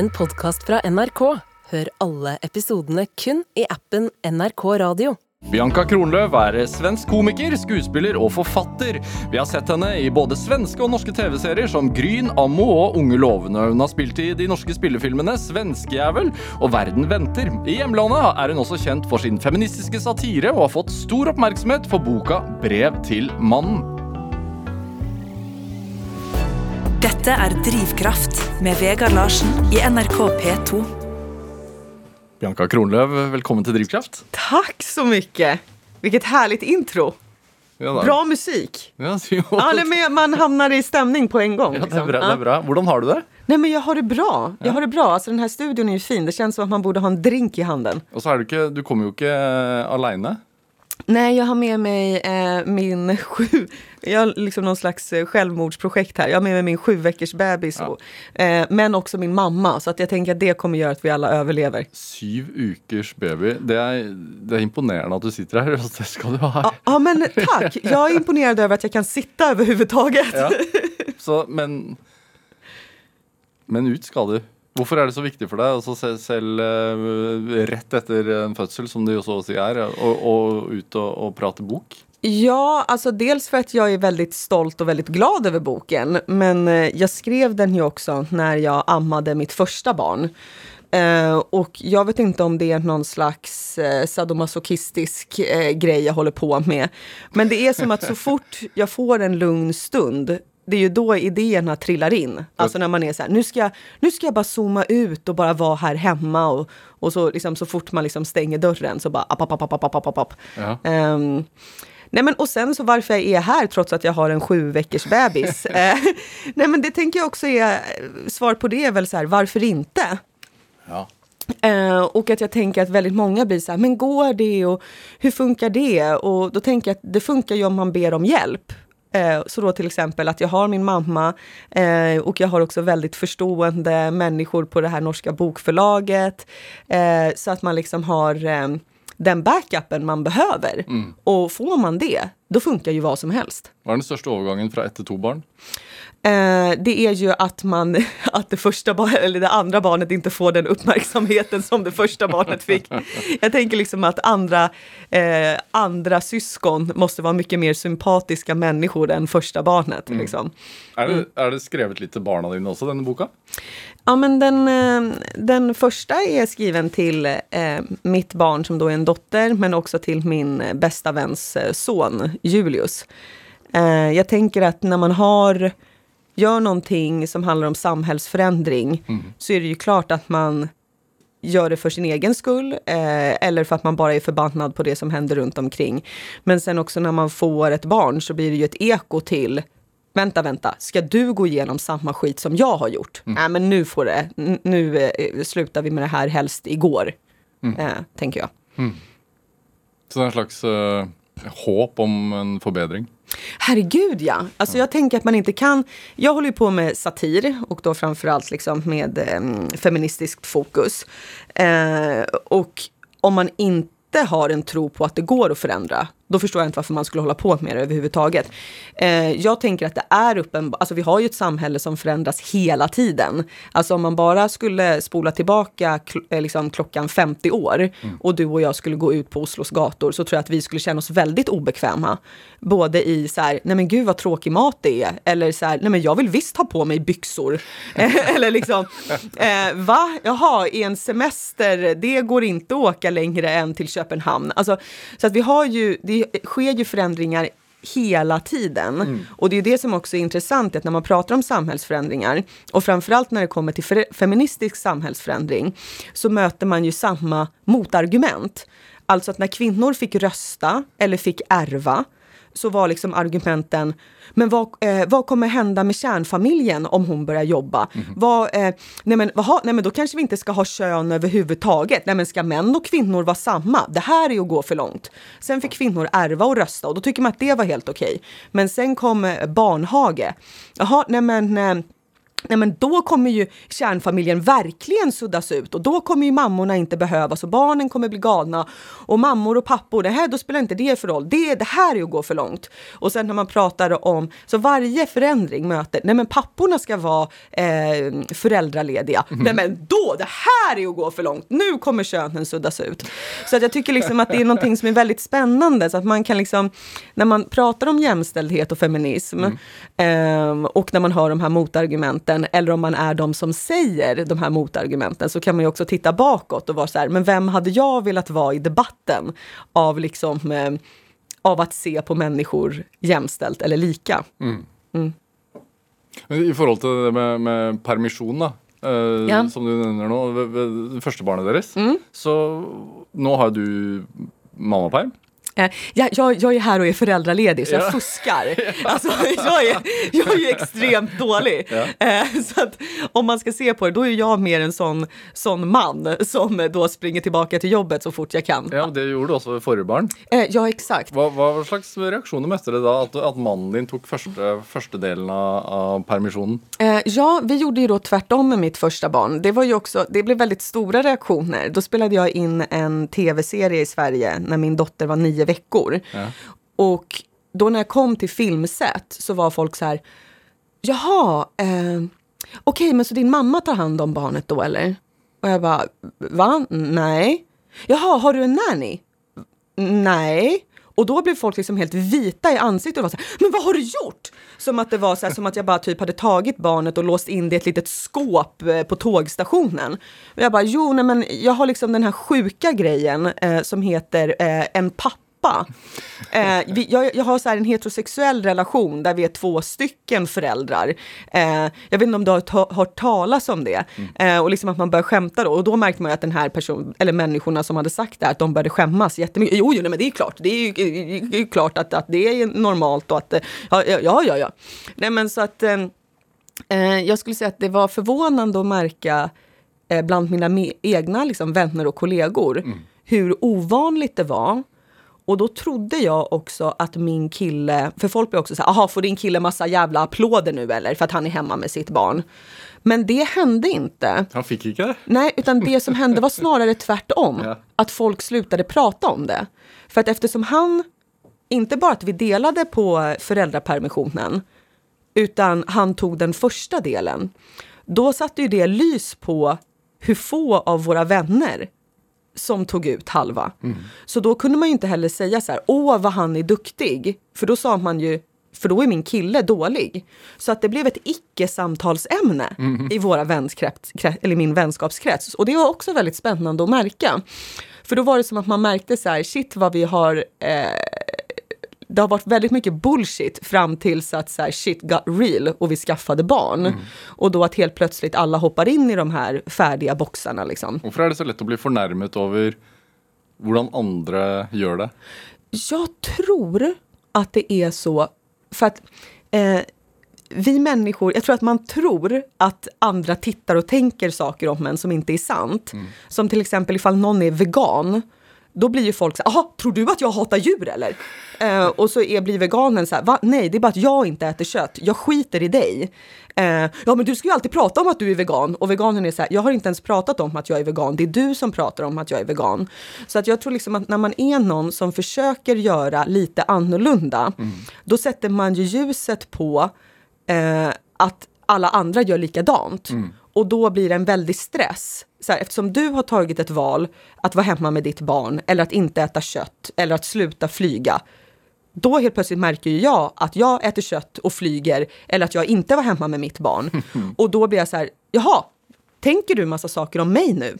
en podkast fra NRK. Hør alle episodene kun i appen NRK Radio. Bianca Kronlöf er svensk komiker, skuespiller og forfatter. Vi har sett henne i både svenske og norske TV-serier som Gryn, Ammo og Unge lovende. Hun har spilt i de norske spillefilmene Svenskejævel og Verden venter. I hjemlandet er hun også kjent for sin feministiske satire og har fått stor oppmerksomhet for boka Brev til mannen. Dette er Drivkraft med Vegard Larsen i NRK P2. Bianca Kronlöf, velkommen til Drivkraft. Tack så mycket! Vilket härligt intro. Ja, Bra musik. Ja, men man hamnar i stämning på en gång. ja, det liksom. er bra. det er bra. Hvordan har du det? Nej, men jag har det bra. Jag har det bra. Alltså, den här studion är ju fin. Det känns som att man borde ha en drink i handen. Og så er du ikke Du kommer jo ikke eh, aleine. Nej, jag har med mig eh, min sju... Jag har liksom någon slags eh, självmordsprojekt här. Jag har med mig min sju veckors bebis. Ja. Och, eh, men också min mamma. Så att jag tänker att det kommer göra att vi alla överlever. Syv ukers baby. Det er, det er imponerende at du sitter her. og Det skal du ha. Ja, ja, men tack. Jag är imponerad över att jag kan sitta överhuvudtaget. Ja. Så, men Men ut skal du. Hvorfor er det så viktig for deg, altså se- selv eh, rett etter en fødsel, som det jo så å si er, å å ut og, og prate bok? Ja, alltså dels för att jag är väldigt stolt och väldigt glad över boken. Men eh, jag skrev den ju också när jag ammade mitt första barn. Eh, och jag vet inte om det är någon slags eh, sadomasochistisk eh, grej jag håller på med. Men det är som att så fort jag får en lugn stund det är ju då idéerna trillar in. Alltså när man är så här, nu ska, jag, nu ska jag bara zooma ut och bara vara här hemma. Och, och så, liksom, så fort man liksom stänger dörren så bara app, app, app, app, app, app. Ja. Ehm, nej men, och sen så varför jag är här trots att jag har en sju veckors bebis. Eh, nej men det tänker jag också är, svar på det är väl så här, varför inte? Ja. Eh, och att jag tänker att väldigt många blir så här, men går det och hur funkar det? Och då tänker jag att det funkar ju om man ber om hjälp. Eh, så då till exempel att jag har min mamma eh, och jag har också väldigt förstående människor på det här norska bokförlaget. Eh, så att man liksom har eh, den backupen man behöver. Och får man det, då funkar ju vad som helst. Hva er den største overgangen fra ett til to barn? Eh, det är ju att, man, att det, första bar- eller det andra barnet inte får den uppmärksamheten som det första barnet fick. Jag tänker liksom att andra, eh, andra syskon måste vara mycket mer sympatiska människor än första barnet. Liksom. Er det, er det skrevet litt til barna dine også, denne boka? Ja, men den, eh, den första är skriven till eh, mitt barn som då är en dotter, men också till min bästa väns eh, son Julius. Eh, jag tänker att när man har, gör någonting som handlar om samhällsförändring så är det ju klart att man gör det för sin egen skull eh, eller för att man bara är förbannad på det som händer runt omkring. Men sen också när man får ett barn så blir det ju ett eko till Vänta, vänta, ska du gå igenom samma skit som jag har gjort? Nej, men nu får det, nu eh, slutar vi med det här helst igår, eh, tänker jag. Så det er en slags eh, håp om en forbedring? Herregud ja! Alltså jag tänker att man inte kan... Jag håller ju på med satir och då framförallt liksom med eh, feministiskt fokus. Eh, och om man inte har en tro på att det går att förändra, då förstår jag inte varför man skulle hålla på med det överhuvudtaget. Eh, jag tänker att det är uppenbart, alltså vi har ju ett samhälle som förändras hela tiden. Alltså om man bara skulle spola tillbaka kl- eh, liksom klockan 50 år och du och jag skulle gå ut på Oslos gator så tror jag att vi skulle känna oss väldigt obekväma. Både i så här, nej men gud vad tråkig mat det är, eller så här, nej men jag vill visst ha på mig byxor. Eller liksom, eh, va? Jaha, i en semester, det går inte att åka längre än till Köpenhamn. Alltså, så att vi har ju, det sker ju förändringar hela tiden. Och det är det som också är intressant, att när man pratar om samhällsförändringar, och framförallt när det kommer till fe- feministisk samhällsförändring, så möter man ju samma motargument. Alltså att när kvinnor fick rösta eller fick ärva, så var liksom argumenten, men vad, eh, vad kommer hända med kärnfamiljen om hon börjar jobba? Vad, eh, nej, men, vaha, nej men då kanske vi inte ska ha kön överhuvudtaget. Nej men ska män och kvinnor vara samma? Det här är ju att gå för långt. Sen fick kvinnor ärva och rösta och då tycker man att det var helt okej. Men sen kom eh, barnhage. Jaha, nej men eh, Nej, men då kommer ju kärnfamiljen verkligen suddas ut och då kommer ju mammorna inte behövas och barnen kommer bli galna och mammor och pappor, det här, då spelar inte det för roll. Det, det här är att gå för långt. Och sen när man pratar om, så varje förändring möter, nej men papporna ska vara eh, föräldralediga. Mm. Nej men då, det här är att gå för långt. Nu kommer könen suddas ut. Så att jag tycker liksom att det är någonting som är väldigt spännande så att man kan liksom, när man pratar om jämställdhet och feminism mm. eh, och när man hör de här motargumenten motargumenten eller om man är de som säger de här motargumenten så kan man ju också titta bakåt och vara så här, men vem hade jag velat vara i debatten av liksom eh, av att se på människor jämställt eller lika. Mm. Mm. I förhållande till det med, med permission då, eh, ja. som du nämner nu, första barnet deras, mm. så nu har du mammaperm. Eh, jag, jag, jag, är här och är föräldraledig så jag ja. fuskar. Alltså, jag, är, jag är extremt dålig. Ja. Eh, så att om man ska se på det, då är jag mer en sån, sån man som då springer tillbaka till jobbet så fort jag kan. Ja, det gjorde du också förra barn. Eh, ja, exakt. Vad, vad slags reaktioner mötte du då? Att, att mannen din tog första, första delen av, av permissionen? Ja, vi gjorde ju då tvärtom med mitt första barn. Det var ju också, det blev väldigt stora reaktioner. Då spelade jag in en tv-serie i Sverige när min dotter var nio veckor. Ja. Och då när jag kom till filmset så var folk så här, jaha, eh, okej okay, men så din mamma tar hand om barnet då eller? Och jag bara, va? Nej. Jaha, har du en nanny? Nej. Och då blev folk liksom helt vita i ansiktet och var så här, men vad har du gjort? Som att det var så här, som att jag bara typ hade tagit barnet och låst in det i ett litet skåp eh, på tågstationen. Och jag bara, jo, nej men jag har liksom den här sjuka grejen eh, som heter eh, en pappa pappa. Eh, vi, jag, jag, har så en heterosexuell relation där vi är två stycken föräldrar. Eh, jag vet inte om du har ta, hört talas om det. Mm. Eh, och liksom att man börjar skämta då. Och då märkte man att den här personen, eller människorna som hade sagt det, att de började skämmas jättemycket. Jo, jo nej, men det är klart. Det är ju, det är ju klart att, att det är normalt och att, ja, ja, ja. ja. Nej, men så att eh, eh, jag skulle säga att det var förvånande att märka eh, bland mina egna liksom, vänner och kollegor mm. hur ovanligt det var och då trodde jag också att min kille, för folk blir också så här, aha får din kille massa jävla applåder nu eller? För att han är hemma med sitt barn. Men det hände inte. Han fick inte? Nej, utan det som hände var snarare tvärtom. Ja. Att folk slutade prata om det. För att eftersom han, inte bara att vi delade på föräldrapermissionen, utan han tog den första delen. Då satte ju det lys på hur få av våra vänner som tog ut halva. Mm. Så då kunde man ju inte heller säga så här, åh vad han är duktig. För då sa man ju, för då är min kille dålig. Så att det blev ett icke-samtalsämne mm. i våra eller min vänskapskrets. Och det var också väldigt spännande att märka. För då var det som att man märkte så här, shit vad vi har eh, det har varit väldigt mycket bullshit fram tills att så här, shit got real och vi skaffade barn. Mm. Och då att helt plötsligt alla hoppar in i de här färdiga boxarna. Liksom. Varför är det så lätt att bli förnärmad över hur andra gör det? Jag tror att det är så, för att eh, vi människor, jag tror att man tror att andra tittar och tänker saker om en som inte är sant. Mm. Som till exempel ifall någon är vegan då blir ju folk så här, tror du att jag hatar djur eller? Uh, och så är, blir veganen så här, Va? nej det är bara att jag inte äter kött, jag skiter i dig. Uh, ja men du ska ju alltid prata om att du är vegan och veganen är så här, jag har inte ens pratat om att jag är vegan, det är du som pratar om att jag är vegan. Så att jag tror liksom att när man är någon som försöker göra lite annorlunda, mm. då sätter man ju ljuset på uh, att alla andra gör likadant. Mm. Och då blir det en väldig stress. Så här, eftersom du har tagit ett val att vara hemma med ditt barn eller att inte äta kött eller att sluta flyga. Då helt plötsligt märker ju jag att jag äter kött och flyger eller att jag inte var hemma med mitt barn. Och då blir jag så här, jaha, tänker du massa saker om mig nu?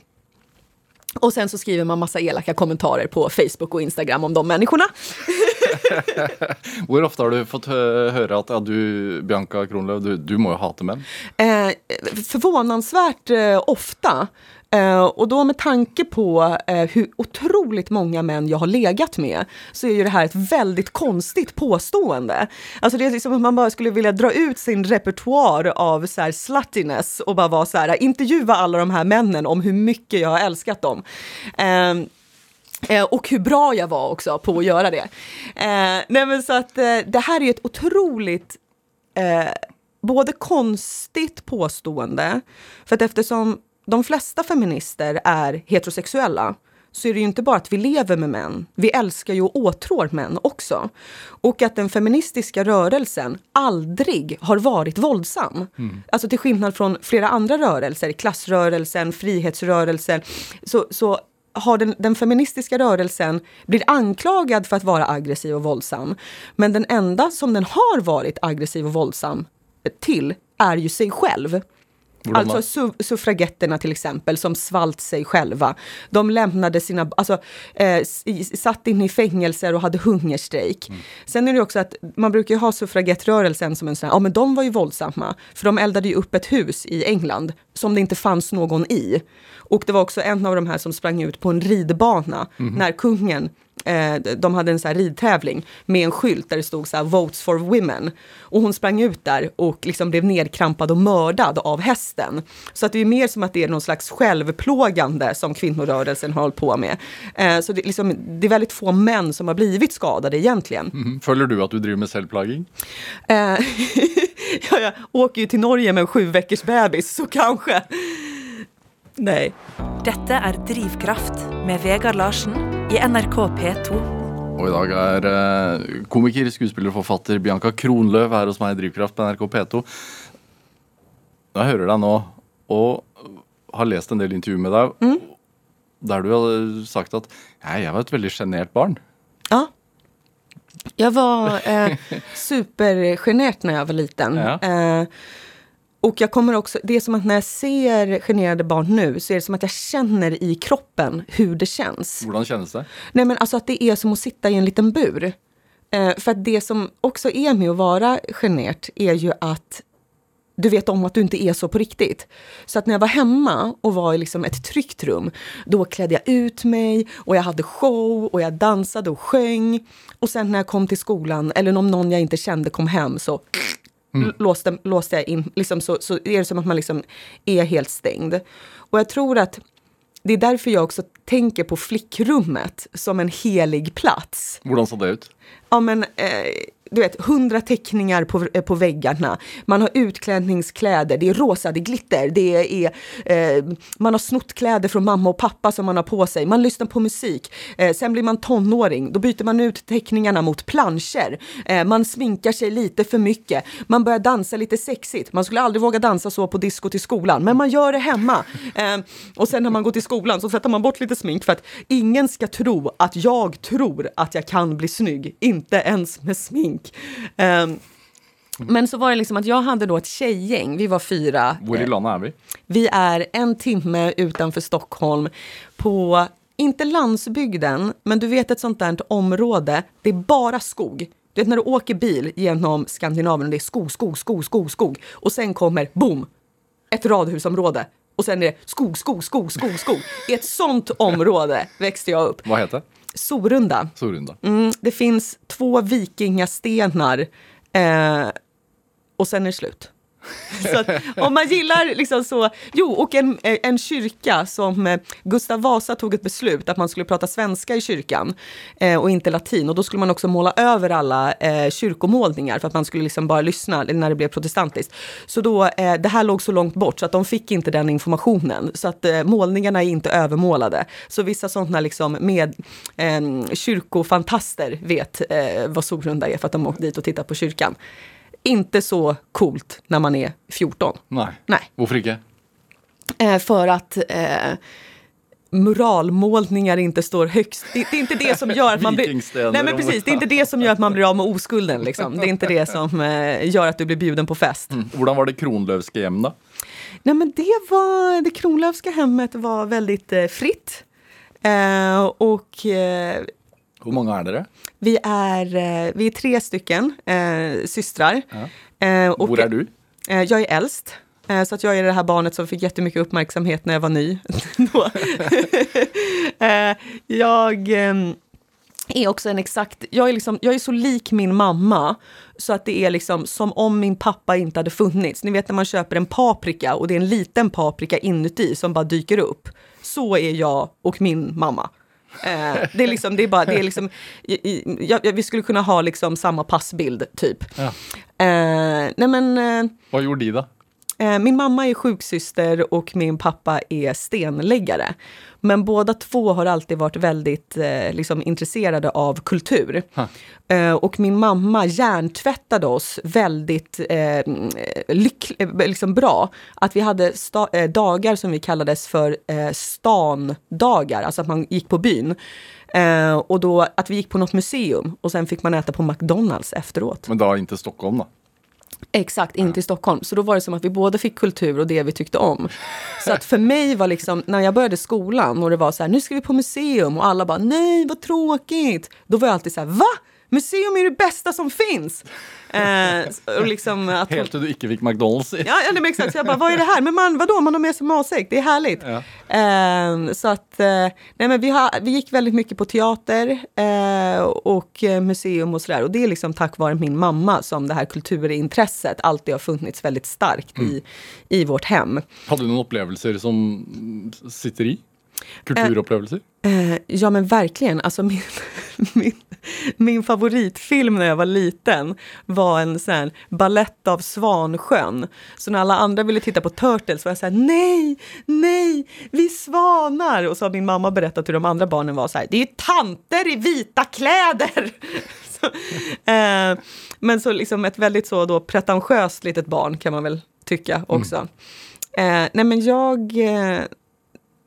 Och sen så skriver man massa elaka kommentarer på Facebook och Instagram om de människorna. Hur ofta har du fått höra att ja, du, Bianca Kronlöf, du, du må ju hata män? Eh, förvånansvärt eh, ofta. Eh, och då med tanke på eh, hur otroligt många män jag har legat med så är ju det här ett väldigt konstigt påstående. Alltså det är som att man bara skulle vilja dra ut sin repertoar av så här sluttiness och bara vara så här, intervjua alla de här männen om hur mycket jag har älskat dem. Ehm, eh, och hur bra jag var också på att göra det. nej men så att det här är ett otroligt både konstigt påstående, för att eftersom de flesta feminister är heterosexuella så är det ju inte bara att vi lever med män. Vi älskar ju och åtrår män också. Och att den feministiska rörelsen aldrig har varit våldsam. Mm. Alltså till skillnad från flera andra rörelser, klassrörelsen, frihetsrörelsen, så, så har den, den, feministiska rörelsen blir anklagad för att vara aggressiv och våldsam. Men den enda som den har varit aggressiv och våldsam till är ju sig själv. Alltså su suffragetterna till exempel som svalt sig själva. De lämnade sina, alltså eh, satt in i fängelser och hade hungerstrejk. Mm. Sen är det också att man brukar ju ha suffragettrörelsen som en sån här, ja men de var ju våldsamma. För de eldade ju upp ett hus i England som det inte fanns någon i. Och det var också en av de här som sprang ut på en ridbana mm. när kungen eh, de hade en så här ridtävling med en skylt där det stod så här, Votes for women. Och hon sprang ut där och liksom blev nedkrampad och mördad av hästen. Så att det är mer som att det är någon slags självplågande som kvinnorörelsen har hållit på med. Eh, så det, liksom, det, är väldigt få män som har blivit skadade egentligen. Mm. Följer du att du driver med självplagning? Eh, ja, jag åker ju till Norge med en sju veckors bebis, så kanske. Nej. Detta är Drivkraft med Vegard Larsen i NRK P2. Og i dag er eh, komiker, skuespiller og forfatter Bianca Kronløv her hos meg i Drivkraft på NRK P2. Jeg hører deg nå og har lest en del intervjuer med deg mm. der du har sagt at jeg var et veldig sjenert barn. Ja. Jag var eh, supergenert när jag var liten. Ja. Eh, och jag kommer också, det är som att när jag ser generade barn nu så är det som att jag känner i kroppen hur det känns. Hur känns det? Nej men alltså att det är som att sitta i en liten bur. Eh, för att det som också är med att vara genert är ju att du vet om att du inte är så på riktigt. Så att när jag var hemma och var i liksom ett tryggt rum, då klädde jag ut mig och jag hade show och jag dansade och sjöng. Och sen när jag kom till skolan, eller om någon jag inte kände kom hem, så mm. låste, låste jag in, liksom så, så är det som att man liksom är helt stängd. Och jag tror att det är därför jag också tänker på flickrummet som en helig plats. Hur såg det ut? Ja, men, eh, du vet, hundra teckningar på, eh, på väggarna. Man har utklädningskläder, det är rosa, det är glitter, det är, eh, man har snott kläder från mamma och pappa som man har på sig. Man lyssnar på musik. Eh, sen blir man tonåring, då byter man ut teckningarna mot planscher. Eh, man sminkar sig lite för mycket. Man börjar dansa lite sexigt. Man skulle aldrig våga dansa så på disco till skolan, men man gör det hemma. Eh, och sen när man går till skolan så sätter man bort lite smink för att ingen ska tro att jag tror att jag kan bli snygg, inte ens med smink smink. Um, men så var det liksom att jag hade då ett tjejgäng, vi var fyra. Var i är vi? Vi är en timme utanför Stockholm på, inte landsbygden, men du vet ett sånt där område, det är bara skog. Du vet när du åker bil genom Skandinavien och det är skog, skog, skog, skog, skog. Och sen kommer, boom, ett radhusområde. Och sen är det skog, skog, skog, skog, skog. I ett sånt område växte jag upp. Vad heter? Sorunda. Sorunda. Mm, det finns två vikingastenar eh, och sen är det slut. Så om man gillar liksom så, jo och en, en kyrka som eh, Gustav Vasa tog ett beslut att man skulle prata svenska i kyrkan eh, och inte latin och då skulle man också måla över alla eh, kyrkomålningar för att man skulle liksom bara lyssna när det blev protestantiskt. Så då, eh, det här låg så långt bort så att de fick inte den informationen så att eh, målningarna är inte övermålade. Så vissa sådana liksom med eh, kyrkofantaster vet eh, vad Sorunda är för att de åkte dit och tittat på kyrkan inte så coolt när man är 14. Nej. Nej. Varför inte? Eh, för att eh, muralmålningar inte står högst. Det, det, är inte det som gör att man blir... Nej men precis, det är inte det som gör att man blir av med oskulden. Liksom. Det är inte det som eh, gör att du blir bjuden på fest. Mm. Hur var det Kronlövska hem då? Nej men det var, det Kronlövska hemmet var väldigt eh, fritt. Eh, och eh, hur många är det? Vi är, eh, vi är tre stycken eh, systrar. Ja. Eh, och, Var är du? Eh, jag är äldst. Eh, så att jag är det här barnet som fick jättemycket uppmärksamhet när jag var ny. Jag är också en exakt, jag är, liksom, jag är så lik min mamma så att det är liksom som om min pappa inte hade funnits. Ni vet när man köper en paprika och det är en liten paprika inuti som bara dyker upp. Så är jag och min mamma. Eh, det är liksom, det är bara, det är liksom, i, i, ja, vi skulle kunna ha liksom samma passbild typ. Ja. Eh, nej men, eh, Vad gjorde de då? Eh, Min mamma är sjuksyster och min pappa är stenläggare. Men båda två har alltid varit väldigt eh, liksom, intresserade av kultur. Eh, och min mamma hjärntvättade oss väldigt eh, lyck- eh, liksom bra. Att vi hade sta- eh, dagar som vi kallades för eh, standagar, alltså att man gick på byn. Och då att vi gick på något museum och sen fick man äta på McDonalds efteråt. Men då inte Stockholm då? Exakt, inte i Stockholm. Så då var det som att vi både fick kultur och det vi tyckte om. Så att för mig var liksom, när jag började skolan och det var så här, nu ska vi på museum och alla bara, nej vad tråkigt. Då var jag alltid så här, va? Museum är det bästa som finns! Eh, och liksom att Helt inte fick McDonalds. Ja, men exakt. Så jag bara, vad är det här? Men man, vadå, man har med sig matsäck, det är härligt. Ja. Eh, så att, eh, nej men vi, har, vi gick väldigt mycket på teater eh, och eh, museum och sådär. Och det är liksom tack vare min mamma som det här kulturintresset alltid har funnits väldigt starkt i, i vårt hem. Hade du några upplevelser som mm, sitter i? Kulturupplevelser? Eh, ja men verkligen, alltså min, min, min favoritfilm när jag var liten var en sån ballett av Svansjön. Så när alla andra ville titta på Turtles var jag så här, nej, nej, vi svanar! Och så har min mamma berättat hur de andra barnen var så här, det är ju tanter i vita kläder! så, eh, men så liksom ett väldigt så då pretentiöst litet barn kan man väl tycka också. Eh, nej men jag eh,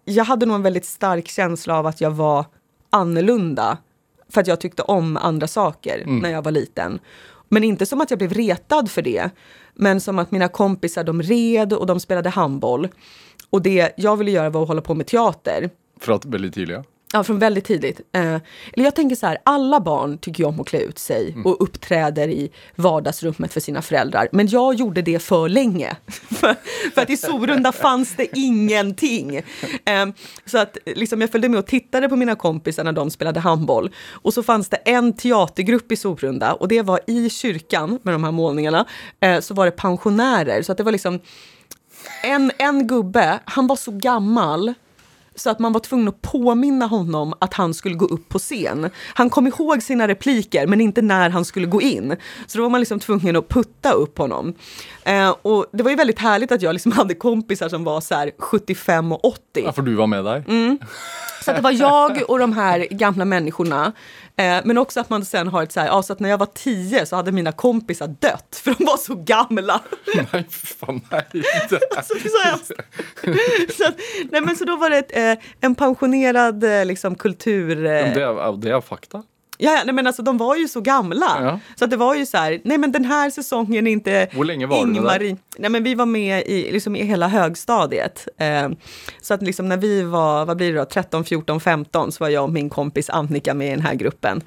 jag hade nog en väldigt stark känsla av att jag var annorlunda. För att jag tyckte om andra saker när jag var liten. Men inte som att jag blev retad för det. Men som att mina kompisar de red och de spelade handboll. Och det jag ville göra var att hålla på med teater. För att väldigt tidiga. Ja, från väldigt tidigt. Eh, eller jag tänker så här, alla barn tycker ju om att klä ut sig och uppträder i vardagsrummet för sina föräldrar. Men jag gjorde det för länge. för, för att i Sorunda fanns det ingenting. Eh, så att liksom, jag följde med och tittade på mina kompisar när de spelade handboll. Och så fanns det en teatergrupp i Sorunda och det var i kyrkan med de här målningarna. Eh, så var det pensionärer. Så att det var liksom en, en gubbe, han var så gammal så att man var tvungen att påminna honom att han skulle gå upp på scen. Han kom ihåg sina repliker men inte när han skulle gå in. Så då var man liksom tvungen att putta upp honom. Eh, och det var ju väldigt härligt att jag liksom hade kompisar som var så här 75 och 80. Ja, för du var med där. Så att det var jag och de här gamla människorna. Eh, men också att man sen har ett så här, ja, så att när jag var 10 så hade mina kompisar dött för de var så gamla. Nej, fan nej. Alltså, så så, att, nej, men så då var det ett, eh, en pensionerad eh, liksom, kultur... Eh, Det är, det är fakta. Ja, nej, men alltså, de var ju så gamla. Ja. Så att det var ju så här, nej men den här säsongen är inte Hur länge var du där? Nej men vi var med i, liksom, i hela högstadiet. Eh, så att liksom när vi var, vad blir det då, 13, 14, 15 så var jag och min kompis Annika med i den här gruppen.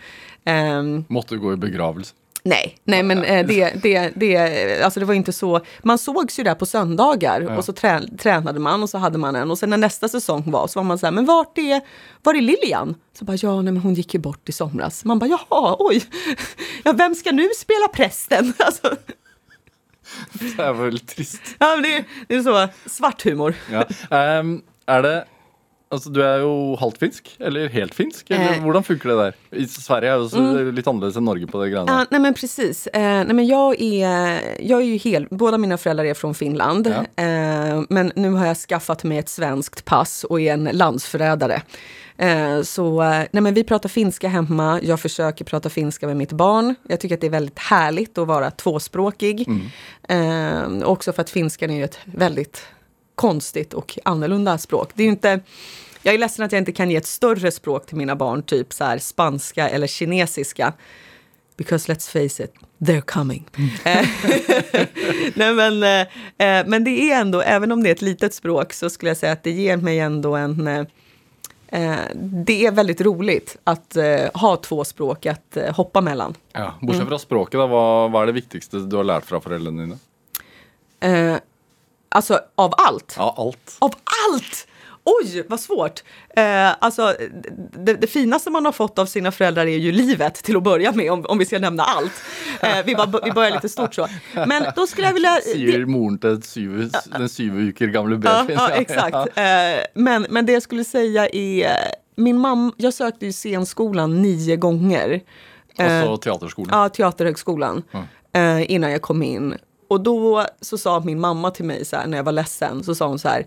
Ehm, Måste du gå i begravelse. Nej, nej men eh, det, det, det, alltså det var inte så. Man sågs ju där på söndagar och så trä, tränade man och så hade man en. Och sen när nästa säsong var så var man så här, men vart är, var är Lilian? Så bara, ja, nej, men hon gick ju bort i somras. Man bara, jaha, oj, ja, vem ska nu spela prästen? Alltså, Det är väldigt trist. ja, det, det är så, svart humor. Ja. Ehm, är det Altså, du är ju halvt finsk, eller helt finsk? Eller Eh. hvordan funker det där? I Sverige är ju så lite annorlunda än Norge på det grejerna. Ja, nej men precis. Eh, nej men jag, är, jag är ju hel, båda mina föräldrar är från Finland. Ja. Eh, men nu har jag skaffat mig ett svenskt pass och är en landsförrädare. Eh, så eh, nej men vi pratar finska hemma. Jag försöker prata finska med mitt barn. Jag tycker att det är väldigt härligt att vara tvåspråkig. Eh, också för att finskan är ett väldigt konstigt och annorlunda språk. Det är inte... Jag är ledsen att jag inte kan ge ett större språk till mina barn, typ så här spanska eller kinesiska. Because let's face it, they're coming. Eh, Nej, men, eh, eh, men det är ändå, även om det är ett litet språk, så skulle jag säga att det ger mig ändå en... Eh, det är väldigt roligt att eh, ha två språk att hoppa mellan. Ja. Bortsett från språket, då, vad, vad är det viktigaste du har lärt från föräldrarna dina? Eh, alltså av allt. Ja, allt. Av allt! Oj, vad svårt! Eh, alltså, det, det finaste man har fått av sina föräldrar är ju livet till att börja med, om, om vi ska nämna allt. Eh, vi, bara, vi börjar lite stort så. Men då skulle jag vilja... Säger moren till syv, den syv veckor gamla Ja, babyn. ja, exakt. Eh, men, men det jag skulle säga är min mamma, jag sökte ju scenskolan nio gånger. Alltså teaterskolan? Ja, Teaterhögskolan. Eh, innan jag kom in. Och då så sa min mamma till mig så här, när jag var ledsen, så sa hon så här.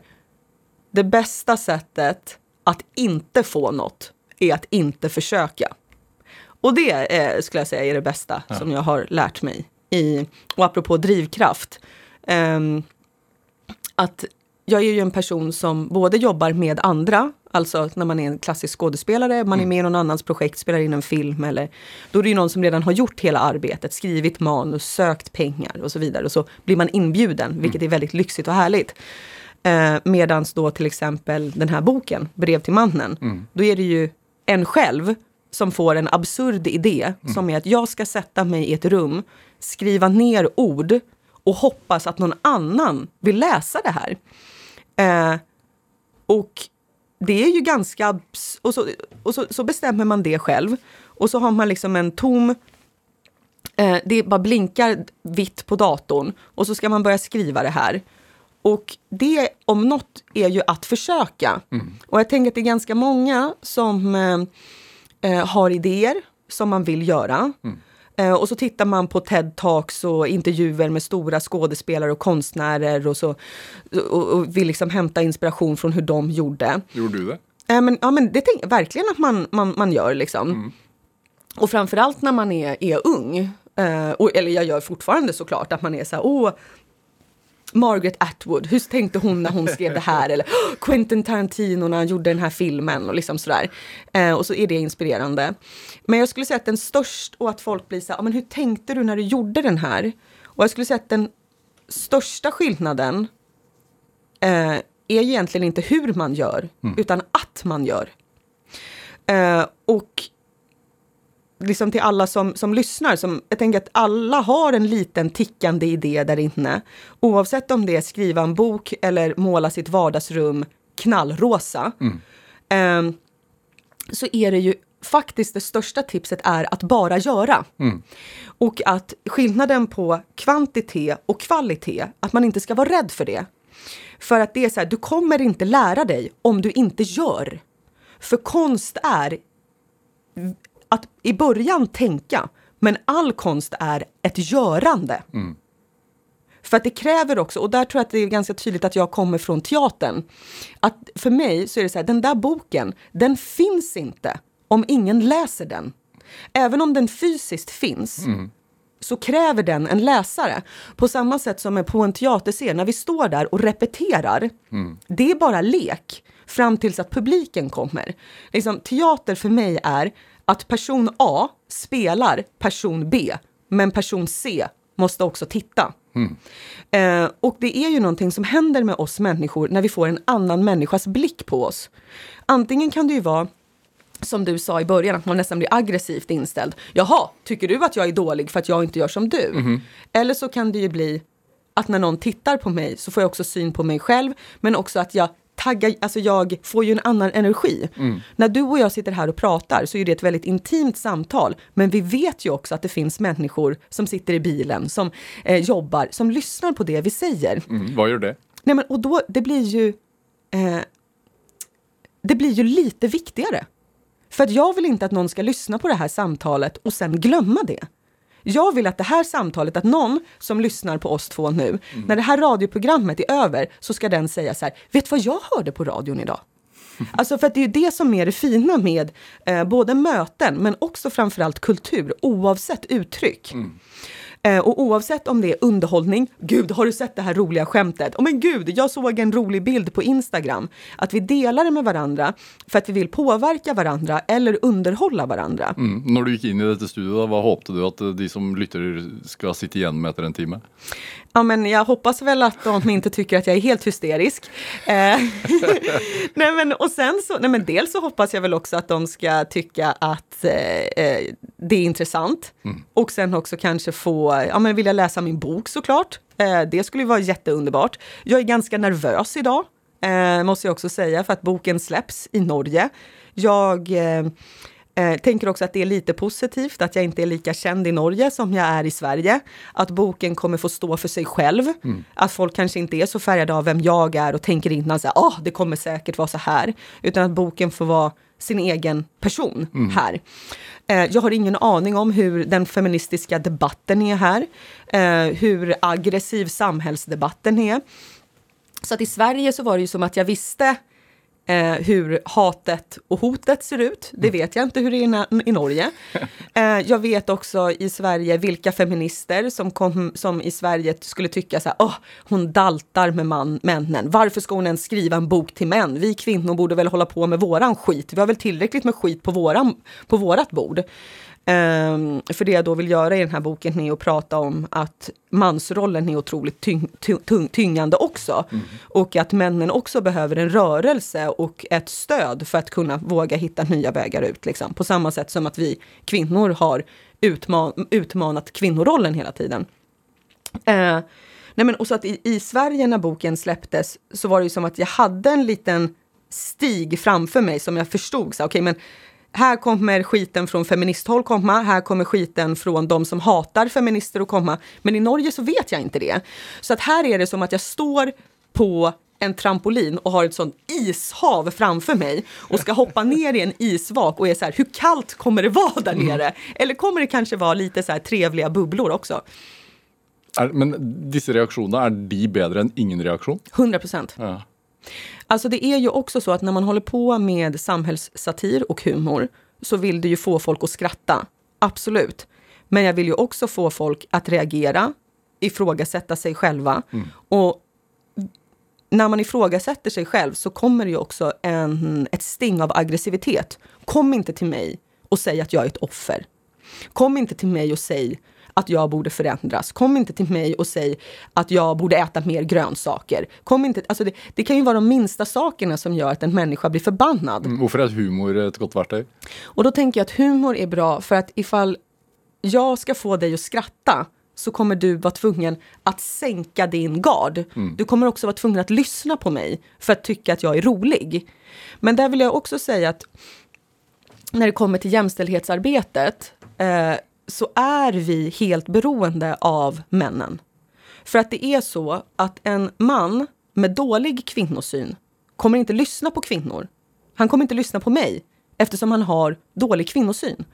Det bästa sättet att inte få något är att inte försöka. Och det eh, skulle jag säga är det bästa som jag har lärt mig. I, och apropå drivkraft. ehm, att jag är ju en person som både jobbar med andra, alltså när man är en klassisk skådespelare, man är med i någon annans projekt, spelar in en film eller då är det ju någon som redan har gjort hela arbetet, skrivit manus, sökt pengar och så vidare. Och så blir man inbjuden, vilket är väldigt lyxigt och härligt. Eh, medans då till exempel den här boken, Brev till mannen, då är det ju en själv som får en absurd idé som är att jag ska sätta mig i ett rum, skriva ner ord och hoppas att någon annan vill läsa det här. Eh, och det är ju ganska... Och, så, och så, så bestämmer man det själv. Och så har man liksom en tom... Eh, det bara blinkar vitt på datorn och så ska man börja skriva det här. Och det om något är ju att försöka. Och jag tänker att det är ganska många som eh, eh, har idéer som man vill göra. Eh, och så tittar man på TED-talks och intervjuer med stora skådespelare och konstnärer och, så, och, och vill liksom hämta inspiration från hur de gjorde. Gjorde du det? Eh, men, ja, men det tänker jag verkligen att man, man, man gör. Liksom. Och framförallt när man är, är ung. Eh, och, eller jag gör fortfarande såklart att man är så här, åh, Margaret Atwood, hur tänkte hon när hon skrev det här? Eller "Åh, Quentin Tarantino när han gjorde den här filmen och liksom sådär. Eh, och så är det inspirerande. Men jag skulle säga att den störst, och att folk blir så här, "Ja, men hur tänkte du när du gjorde den här? Och jag skulle säga att den största skillnaden eh, är egentligen inte hur man gör, utan att man gör. Eh, och liksom till alla som, som lyssnar, som, jag tänker att alla har en liten tickande idé där inne. Oavsett om det är skriva en bok eller måla sitt vardagsrum knallrosa. Eh, så är det ju faktiskt det största tipset är att bara göra. Och att skillnaden på kvantitet och kvalitet, att man inte ska vara rädd för det. För att det är så här, du kommer inte lära dig om du inte gör. För konst är att i början tänka, men all konst är ett görande. För att det kräver också, och där tror jag att det är ganska tydligt att jag kommer från teatern. Att för mig så är det så här, den där boken, den finns inte om ingen läser den. Även om den fysiskt finns, så kräver den en läsare. På samma sätt som på en teaterscen, när vi står där och repeterar, det är bara lek fram tills att publiken kommer. Liksom, teater för mig är att person A spelar person B, men person C måste också titta. Eh, och det är ju någonting som händer med oss människor när vi får en annan människas blick på oss. Antingen kan det ju vara som du sa i början, att man nästan blir aggressivt inställd. Jaha, tycker du att jag är dålig för att jag inte gör som du? Eller så kan det ju bli att när någon tittar på mig så får jag också syn på mig själv, men också att jag taggar, alltså jag får ju en annan energi. När du och jag sitter här och pratar så är det ett väldigt intimt samtal, men vi vet ju också att det finns människor som sitter i bilen, som eh, jobbar, som lyssnar på det vi säger. Mm, vad gör det? Nej, men, och då, det blir ju... Eh, det blir ju lite viktigare. För att jag vill inte att någon ska lyssna på det här samtalet och sen glömma det. Jag vill att det här samtalet, att någon som lyssnar på oss två nu, när det här radioprogrammet är över, så ska den säga så här, vet vad jag hörde på radion idag? Alltså för att det är ju det som är det fina med eh, både möten men också framförallt kultur, oavsett uttryck. Eh, och oavsett om det är underhållning, gud har du sett det här roliga skämtet? Oh, men gud, jag såg en rolig bild på Instagram. Att vi delar det med varandra för att vi vill påverka varandra eller underhålla varandra. Mm. Når du gick in i detta studio, vad hoppade du att eh, de som lytter ska sitta igen med efter en timme? Ja, men jag hoppas väl att de inte tycker att jag är helt hysterisk. Eh, nej, men, och sen så, nej, men dels så hoppas jag väl också att de ska tycka att eh, eh, det är intressant. Och sen också kanske få, ja men vilja läsa min bok såklart. Eh, det skulle ju vara jätteunderbart. Jag är ganska nervös idag, eh, måste jag också säga, för att boken släpps i Norge. Jag eh, Eh, tänker också att det är lite positivt att jag inte är lika känd i Norge som jag är i Sverige. Att boken kommer få stå för sig själv. Att folk kanske inte är så färgade av vem jag är och tänker innan att ah, det kommer säkert vara så här. Utan att boken får vara sin egen person här. Eh, jag har ingen aning om hur den feministiska debatten är här. Eh, hur aggressiv samhällsdebatten är. Så att i Sverige så var det ju som att jag visste eh, hur hatet och hotet ser ut. Det vet jag inte hur det är i, Norge. Eh, jag vet också i Sverige vilka feminister som, kom, som i Sverige skulle tycka så här, åh, hon daltar med man, männen. Varför ska hon ens skriva en bok till män? Vi kvinnor borde väl hålla på med våran skit. Vi har väl tillräckligt med skit på, våran, på vårat bord. Ehm, för det jag då vill göra i den här boken är att prata om att mansrollen är otroligt tyng, ty- tung, tyngande också. Och att männen också behöver en rörelse och ett stöd för att kunna våga hitta nya vägar ut. Liksom. På samma sätt som att vi kvinnor har utman, utmanat kvinnorollen hela tiden. Eh, nej men, och så att i, I Sverige när boken släpptes så var det ju som att jag hade en liten stig framför mig som jag förstod. Så, okay, men här kommer skiten från feministhåll komma, här kommer skiten från de som hatar feminister att komma. Men i Norge så vet jag inte det. Så att här är det som att jag står på en trampolin och har ett sånt ishav framför mig och ska hoppa ner i en isvak och är så här, hur kallt kommer det vara där nere? Eller kommer det kanske vara lite så här trevliga bubblor också? Men disse reaksjonene, er de bedre enn ingen reaksjon? 100 procent. Ja. Alltså det är ju också så att när man håller på med samhällssatir och humor så vill det ju få folk att skratta. Absolut. Men jag vill ju också få folk att reagera, ifrågasätta sig själva. Och när man ifrågasätter sig själv så kommer det ju också en, ett sting av aggressivitet. Kom inte till mig och säg att jag är ett offer. Kom inte till mig och säg att jag borde förändras. Kom inte till mig och säg att jag borde äta mer grönsaker. Kom inte, alltså det, det kan ju vara de minsta sakerna som gör att en människa blir förbannad. Hvorfor er humor et godt verktøy? Och då tänker jag att humor är bra för att ifall jag ska få dig att skratta så kommer du vara tvungen att sänka din gard. Du kommer också vara tvungen att lyssna på mig för att tycka att jag är rolig. Men där vill jag också säga att när det kommer till jämställdhetsarbetet eh, så är vi helt beroende av männen. För att det är så att en man med dålig kvinnosyn kommer inte lyssna på kvinnor. Han kommer inte lyssna på mig eftersom han har dålig kvinnosyn.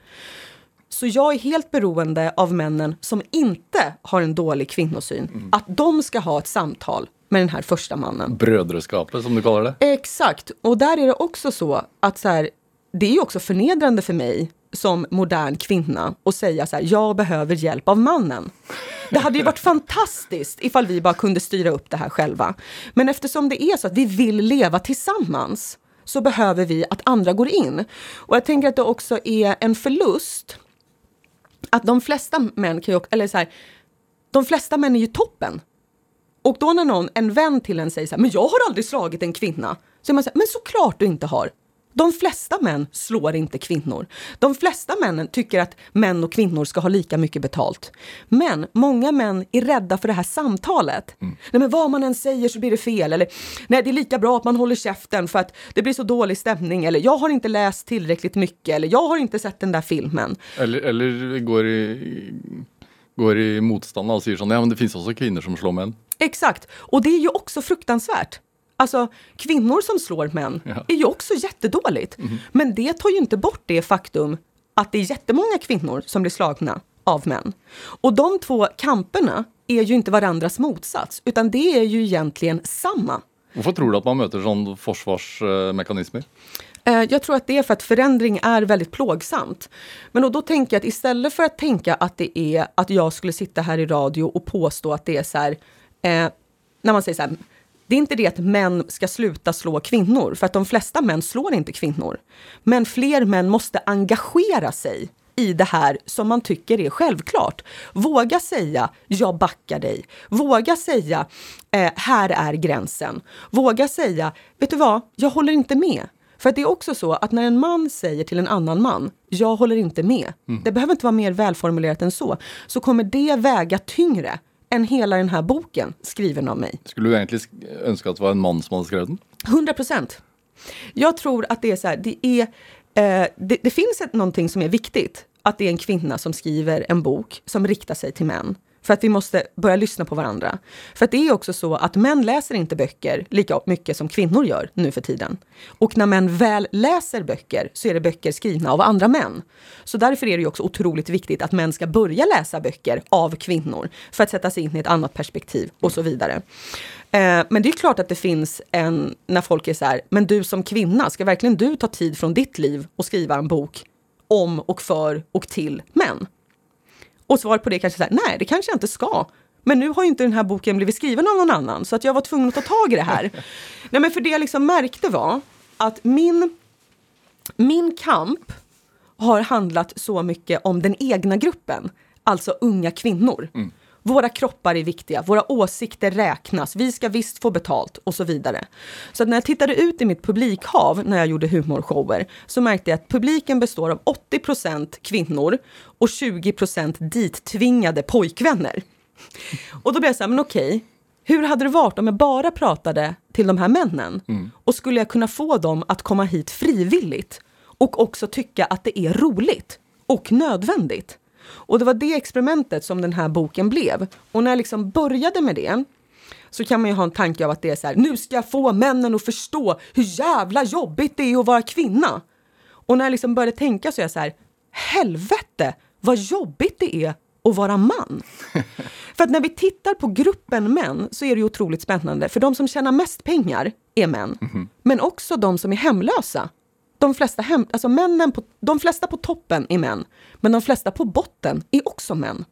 Så jag är helt beroende av männen som inte har en dålig kvinnosyn. Att de ska ha ett samtal med den här första mannen. Brødreskapet, som du kaller det. Exakt. Och där är det också så att så här, det är också förnedrande för mig som modern kvinna och säga så här, jag behöver hjälp av mannen. Det hade ju varit fantastiskt ifall vi bara kunde styra upp det här själva. Men eftersom det är så att vi vill leva tillsammans så behöver vi att andra går in. Och jag tänker att det också är en förlust att de flesta män kan ju, eller så här, de flesta män är ju toppen. Och då när någon, en vän till en säger så här, men jag har aldrig slagit en kvinna. Så är man så här, men såklart du inte har. De flesta män slår inte kvinnor. De flesta männen tycker att män och kvinnor ska ha lika mycket betalt. Men många män är rädda för det här samtalet. Nej, men vad man än säger så blir det fel. Eller nej, det är lika bra att man håller käften för att det blir så dålig stämning. Eller jag har inte läst tillräckligt mycket. Eller jag har inte sett den där filmen. Eller, eller går, i, går i motstand og sier sånn Ja, men det finnes også kvinner som slår menn. Exakt. Och det är ju också fruktansvärt. Alltså, kvinnor som slår män Ja. är ju också jättedåligt. Men det tar ju inte bort det faktum att det är jättemånga kvinnor som blir slagna av män. Och de två kamperna är ju inte varandras motsats, utan det är ju egentligen samma. Hvorfor tror du at man møter sånn forsvarsmekanismer? Eh, Jag tror att det är för att förändring är väldigt plågsamt. Men då, då tänker jag att istället för att tänka att det är att jag skulle sitta här i radio och påstå att det är så här, eh, när man säger så här, det är inte det att män ska sluta slå kvinnor, för att de flesta män slår inte kvinnor. Men fler män måste engagera sig i det här som man tycker är självklart. Våga säga jag backar dig. Våga säga eh, här är gränsen. Våga säga vet du vad, jag håller inte med. För att det är också så att när en man säger till en annan man, jag håller inte med. Det behöver inte vara mer välformulerat än så. Så kommer det väga tyngre än hela den här boken skriven av mig. Skulle du egentlig sk- ønske at det var en mann som hadde skrevet den? 100 procent. Jag tror att det är så här, det är Eh, det, det finns ett, någonting som är viktigt, att det är en kvinna som skriver en bok som riktar sig till män. För att vi måste börja lyssna på varandra. För att det är också så att män läser inte böcker lika mycket som kvinnor gör nu för tiden. Och när män väl läser böcker så är det böcker skrivna av andra män. Så därför är det ju också otroligt viktigt att män ska börja läsa böcker av kvinnor för att sätta sig in i ett annat perspektiv och så vidare. Eh, men det är klart att det finns en, när folk är så här, men du som kvinna, ska verkligen du ta tid från ditt liv och skriva en bok om och för och till män? Och svaret på det är kanske så här, nej det kanske jag inte ska. Men nu har ju inte den här boken blivit skriven av någon annan, så att jag var tvungen att ta tag i det här. nej, men för det jag liksom märkte var att min, min kamp har handlat så mycket om den egna gruppen, alltså unga kvinnor. Mm. Våra kroppar är viktiga, våra åsikter räknas, vi ska visst få betalt och så vidare. Så när jag tittade ut i mitt publikhav när jag gjorde humorshower så märkte jag att publiken består av 80% kvinnor och 20% dittvingade pojkvänner. Och då blev jag så här, men okej, hur hade det varit om jag bara pratade till de här männen? Mm. Och skulle jag kunna få dem att komma hit frivilligt? Och också tycka att det är roligt och nödvändigt. Och det var det experimentet som den här boken blev. Och när jag liksom började med det så kan man ju ha en tanke av att det är så här, nu ska jag få männen att förstå hur jävla jobbigt det är att vara kvinna. Och när jag liksom började tänka så är jag så här, helvete vad jobbigt det är att vara man. för att när vi tittar på gruppen män så är det ju otroligt spännande, för de som tjänar mest pengar är män, mm -hmm. men också de som är hemlösa de flesta, hem, alltså männen på, de flesta på toppen är män, men de flesta på botten är också män.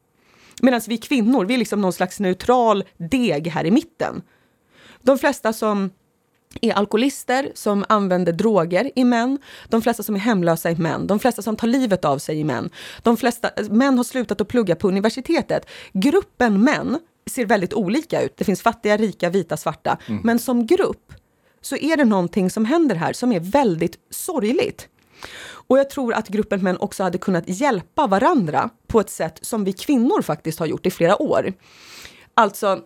Medan vi kvinnor, vi är liksom någon slags neutral deg här i mitten. De flesta som är alkoholister, som använder droger är män. De flesta som är hemlösa är män. De flesta som tar livet av sig är män. De flesta män har slutat att plugga på universitetet. Gruppen män ser väldigt olika ut. Det finns fattiga, rika, vita, svarta. Mm. Men som grupp så är det någonting som händer här som är väldigt sorgligt. Och jag tror att gruppen män också hade kunnat hjälpa varandra på ett sätt som vi kvinnor faktiskt har gjort i flera år. Alltså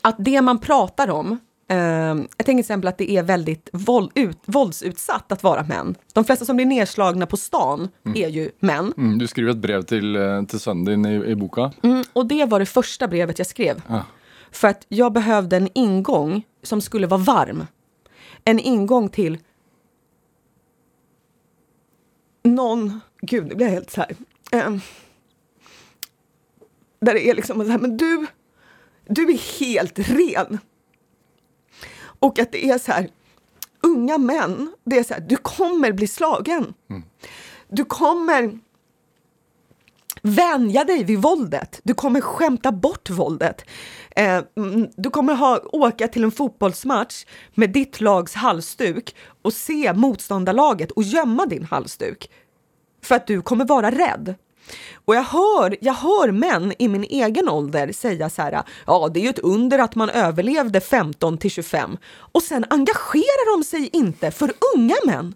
att det man pratar om Uh, jag tänker till exempel att det är väldigt våld, ut, våldsutsatt att vara män. De flesta som blir nedslagna på stan mm. är ju män. Mm, du skrev ett brev till, eh, till sönnen i, i boka. Mm, och det var det första brevet jag skrev. Ah. För att jag behövde en ingång som skulle vara varm en ingång till någon, gud nu blir jag helt så här. Um, där det är liksom så här, men du, du är helt ren. Och att det är så här, unga män, det är så här, du kommer bli slagen. Mm. Du kommer vänja dig vid våldet. Du kommer skämta bort våldet. Eh, mm, du kommer ha, åka till en fotbollsmatch med ditt lags halsduk och se motståndarlaget och gömma din halsduk. För att du kommer vara rädd. Och jag hör, jag hör män i min egen ålder säga så här, ja det är ju ett under att man överlevde 15 till 25. Och sen engagerar de sig inte för unga män.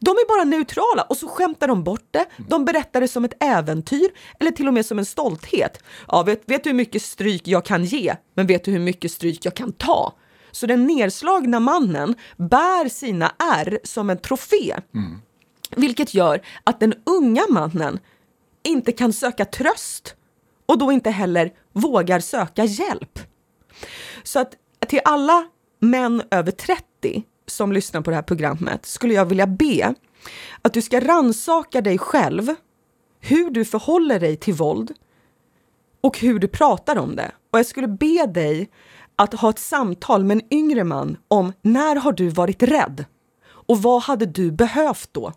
De är bara neutrala och så skämtar de bort det. De berättar det som ett äventyr eller till och med som en stolthet. Ja, vet, vet du hur mycket stryk jag kan ge? Men vet du hur mycket stryk jag kan ta? Så den nedslagna mannen bär sina ärr som en trofé. Mm. Vilket gör att den unga mannen inte kan söka tröst och då inte heller vågar söka hjälp. Så att till alla män över 30 som lyssnar på det här programmet skulle jag vilja be att du ska ransaka dig själv, hur du förhåller dig till våld och hur du pratar om det. Och jag skulle be dig att ha ett samtal med en yngre man om när har du varit rädd? Och vad hade du behövt då?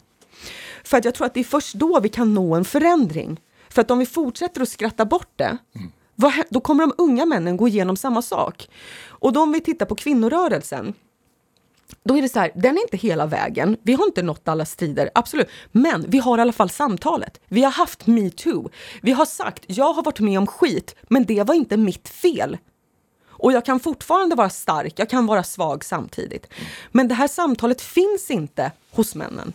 För att jag tror att det är först då vi kan nå en förändring. För att om vi fortsätter att skratta bort det, mm. vad, då kommer de unga männen gå igenom samma sak. Och då om vi tittar på kvinnorörelsen, då är det så här, den är inte hela vägen. Vi har inte nått alla strider, absolut. Men vi har i alla fall samtalet. Vi har haft metoo. Vi har sagt, jag har varit med om skit, men det var inte mitt fel. Och jag kan fortfarande vara stark, jag kan vara svag samtidigt. Men det här samtalet finns inte hos männen.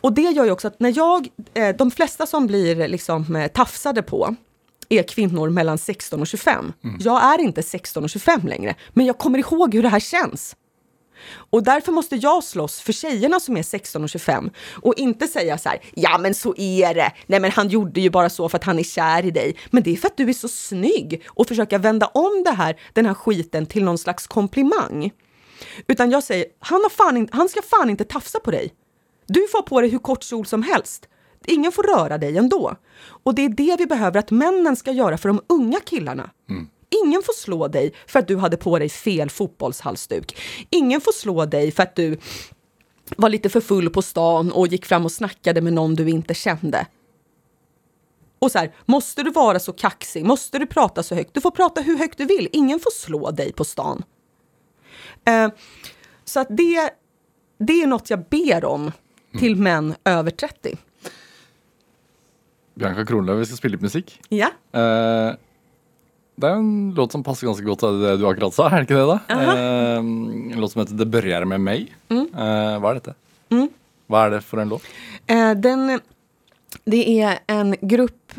Och det gör ju också att när jag, eh, de flesta som blir liksom eh, tafsade på är kvinnor mellan 16 och 25. Mm. Jag är inte 16 och 25 längre, men jag kommer ihåg hur det här känns. Och därför måste jag slåss för tjejerna som är 16 och 25 och inte säga så här, ja men så är det, nej men han gjorde ju bara så för att han är kär i dig, men det är för att du är så snygg och försöka vända om det här, den här skiten till någon slags komplimang. Utan jag säger, han, har fan in, han ska fan inte tafsa på dig. Du får på dig hur kort kjol som helst. Ingen får röra dig ändå. Och det är det vi behöver att männen ska göra för de unga killarna. Mm. Ingen får slå dig för att du hade på dig fel fotbollshalsduk. Ingen får slå dig för att du var lite för full på stan och gick fram och snackade med någon du inte kände. Och så här, måste du vara så kaxig? Måste du prata så högt? Du får prata hur högt du vill. Ingen får slå dig på stan. Eh, så att det, det är något jag ber om till mm. män över 30. Bianca Kronlöf, vi ska spela lite musik. Ja. Eh, det är en låt som passar ganska gott till det du akkurat sa, är det inte det? -huh. uh, en låt som heter Det börjar med mig. Mm. Uh, vad är detta? Mm. Vad är det för en låt? Uh, den, det är en grupp,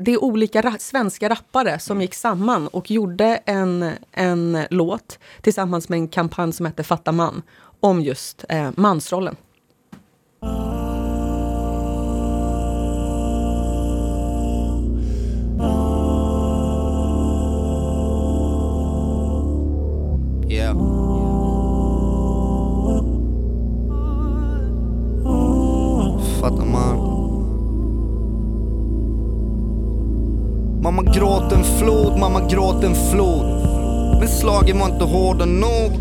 det är olika ra svenska rappare som gick samman och gjorde en, en låt tillsammans med en kampanj som hette Fatta man om just mansrollen. Mamma gråt en flod. Men slagen var inte hårda nog.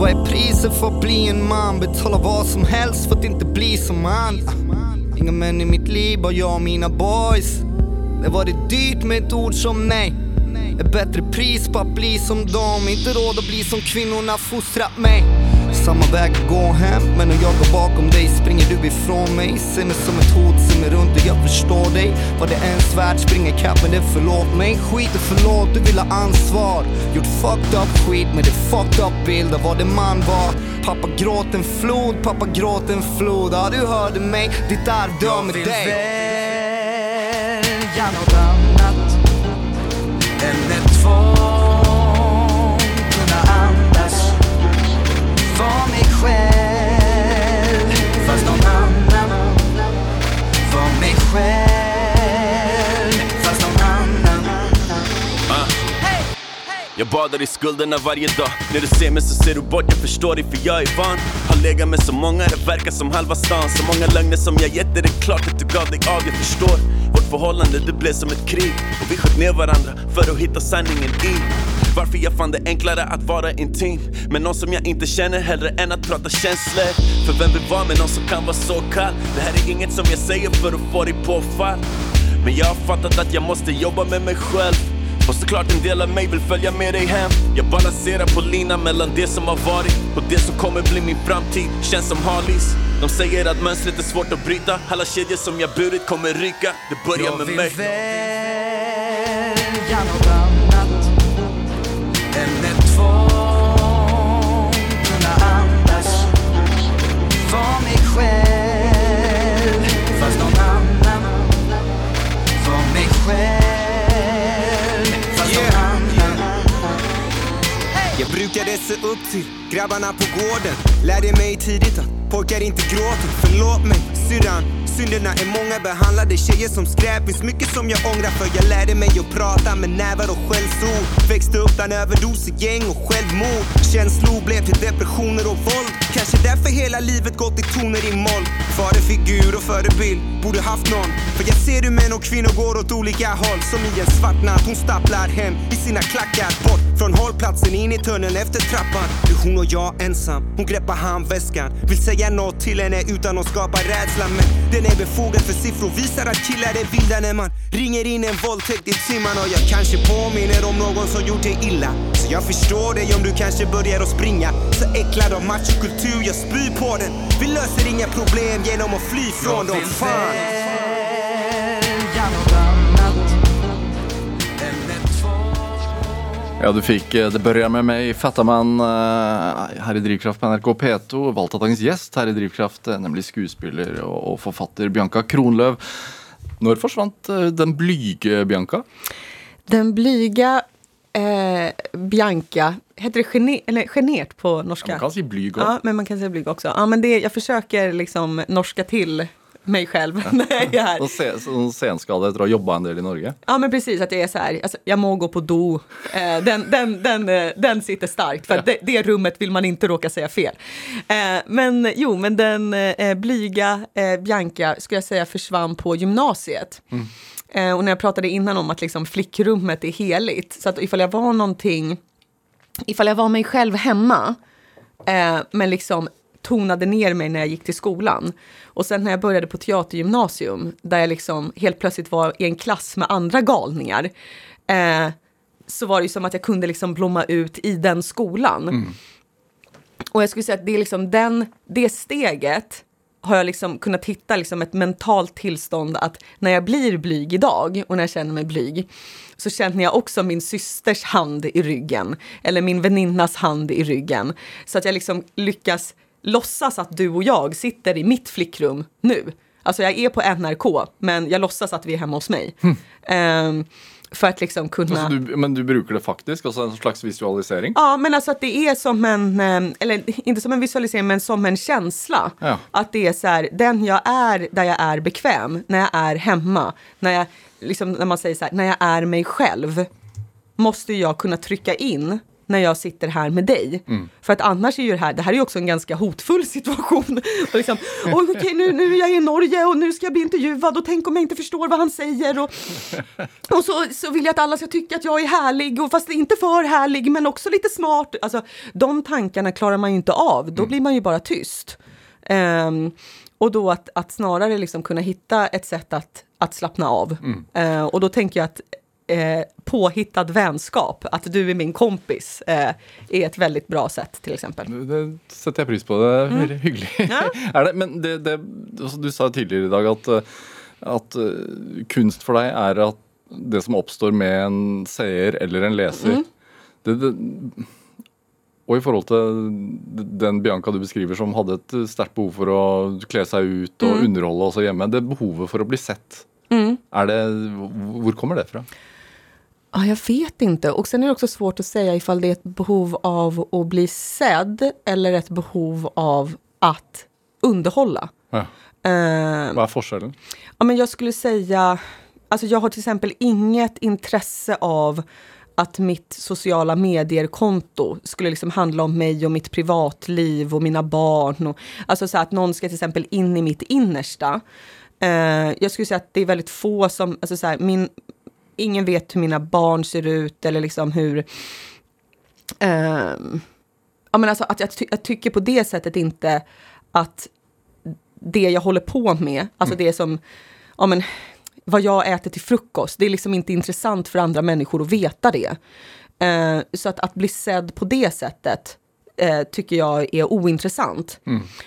Vad är priset för att bli en man? Betala vad som helst för att inte bli som han. Inga män i mitt liv, bara jag och mina boys. Det var det dyrt med ett ord som nej. Ett bättre pris på att bli som dem. Inte råd att bli som kvinnorna fostrat mig. Samma väg att gå hem, men när jag går bakom dig springer du ifrån mig. Ser mig som ett hot, ser mig runt och jag förstår dig. Vad det ens värt, springer kapp men det förlåt mig. Skit och förlåt, du vill ha ansvar. Gjort fucked up skit med det fucked up bild av vad det man var. Pappa gråt en flod, pappa gråt en flod. Ja, du hörde mig, ditt arv dör med dig. Jag vill välja något annat än ett tvång. Själv. Fast någon annan var mig själv. Fast någon annan uh. Jag badar i skulderna varje dag. När du ser mig så ser du bort, jag förstår dig för jag är van. Har legat med så många, det verkar som halva stan. Så många lögner som jag gett dig, det är klart att du gav dig av, jag förstår. Vårt förhållande, det blev som ett krig. Och vi sköt ner varandra för att hitta sanningen i varför jag fann det enklare att vara intim med någon som jag inte känner hellre än att prata känslor. För vem vill vara med någon som kan vara så kall? Det här är inget som jag säger för att få dig på fall. Men jag har fattat att jag måste jobba med mig själv. Och såklart en del av mig vill följa med dig hem Jag balanserar på linan mellan det som har varit och det som kommer bli min framtid Känns som Harleys De säger att mönstret är svårt att bryta Alla kedjor som jag burit kommer ryka Det börjar med mig Jag vill välja Jag se upp till grabbarna på gården? Lärde mig tidigt att pojkar inte gråter. Förlåt mig syrran. Synderna är många, behandlade tjejer som skräp Finns mycket som jag ångrar för jag lärde mig att prata med nävar och skällsord. Växte upp bland överdoser, och självmord. Känslor blev till depressioner och våld. Kanske därför hela livet gått i toner i moll. Farefigur och förebild, borde haft någon. För jag ser hur män och kvinnor går åt olika håll. Som i en svart natt, hon stapplar hem i sina klackar Bort. Från hållplatsen, in i tunneln efter trappan. Det är hon och jag ensam, hon greppar handväskan. Vill säga något till henne utan att skapa rädsla Men den är befogad för siffror. Visar att killar är vilda när man ringer in en våldtäkt i timman Och jag kanske påminner om någon som gjort dig illa. Så jag förstår dig om du kanske börjar att springa. Så äcklad av machokultur, jag spyr på den. Vi löser inga problem genom att fly från dem, fan Ja, du fick eh, Det börjar med mig, fattar man, eh, här i Drivkraft på NRK P2. Valgt av dagens gäst här i Drivkraft, eh, nämligen skuespiller och författare Bianca Kronlöf. När försvann den blyge Bianca? Den blyga eh, Bianca, heter det gene, eller genert på norska? Man kan si blyg òg. Ja, men man kan säga blyg också. Ja, men det, jag försöker liksom norska till mig själv när jag är här. Sånn senskade etter å ha jobba en del i Norge. Ja men precis, att det är så här, alltså, jag må gå på do. Eh, den, den, den, eh, den sitter starkt, för att det, det rummet vill man inte råka säga fel. Eh, men jo, men den eh, blyga eh, Bianca skulle jag säga försvann på gymnasiet. Eh, och när jag pratade innan om att liksom, flickrummet är heligt, så att ifall jag var någonting, ifall jag var mig själv hemma, eh, men liksom tonade ner mig när jag gick till skolan. Och sen när jag började på teatergymnasium, där jag liksom helt plötsligt var i en klass med andra galningar, eh, så var det ju som att jag kunde liksom blomma ut i den skolan. Och jag skulle säga att det är liksom den, det steget har jag liksom kunnat hitta liksom ett mentalt tillstånd att när jag blir blyg idag och när jag känner mig blyg så känner jag också min systers hand i ryggen eller min väninnas hand i ryggen. Så att jag liksom lyckas låtsas att du och jag sitter i mitt flickrum nu. Alltså jag är på NRK men jag låtsas att vi är hemma hos mig. Ehm, för att liksom kunna... Altså, du, men du bruker det faktisk? Altså en slags visualisering? Ja, men alltså att det är som en, eh, eller inte som en visualisering, men som en känsla. Ja. Att det är så här, den jag är där jag är bekväm, när jag är hemma, när jag, liksom när man säger så här, när jag är mig själv, måste jag kunna trycka in när jag sitter här med dig. För att annars är ju det här, det här är ju också en ganska hotfull situation. Och liksom, okej, nu, nu är jag i Norge och nu ska jag bli intervjuad och tänk om jag inte förstår vad han säger. Och, och så, så vill jag att alla ska tycka att jag är härlig, och fast inte för härlig, men också lite smart. Alltså, de tankarna klarar man ju inte av, då blir man ju bara tyst. Ehm, och då att, att snarare liksom kunna hitta ett sätt att, att slappna av. Eh, och då tänker jag att eh, påhittad vänskap, att du är min kompis, eh, är ett väldigt bra sätt till exempel. Det setter jeg pris på. Det er veldig hyggelig. Ja. det, men det, det, altså, du sa tidligere i dag at, eh, at eh, kunst for deg er at det som oppstår med en seer eller en leser det, det, Og i forhold til den Bianca du beskriver som hadde et sterkt behov for å kle seg ut og underholde også hjemme, det behovet for å bli sett, er det, hvor kommer det fra? Ja, jag vet inte. Och sen är det också svårt att säga ifall det är ett behov av att bli sedd eller ett behov av att underhålla. Ja. Eh, Hva er forskjellen? Ja, men jag skulle säga, alltså jag har till exempel inget intresse av att mitt sociala medier-konto skulle liksom handla om mig och mitt privatliv och mina barn. Och, alltså så att någon ska till exempel in i mitt innersta. Eh, jag skulle säga att det är väldigt få som, alltså så här, min, ingen vet hur mina barn ser ut eller liksom hur ehm, ja, men alltså att jag, ty- jag tycker på det sättet inte att det jag håller på med, alltså det som, ja men, vad jag äter till frukost, det är liksom inte intressant för andra människor att veta det. Eh, så att, att bli sedd på det sättet eh, tycker jag är ointressant.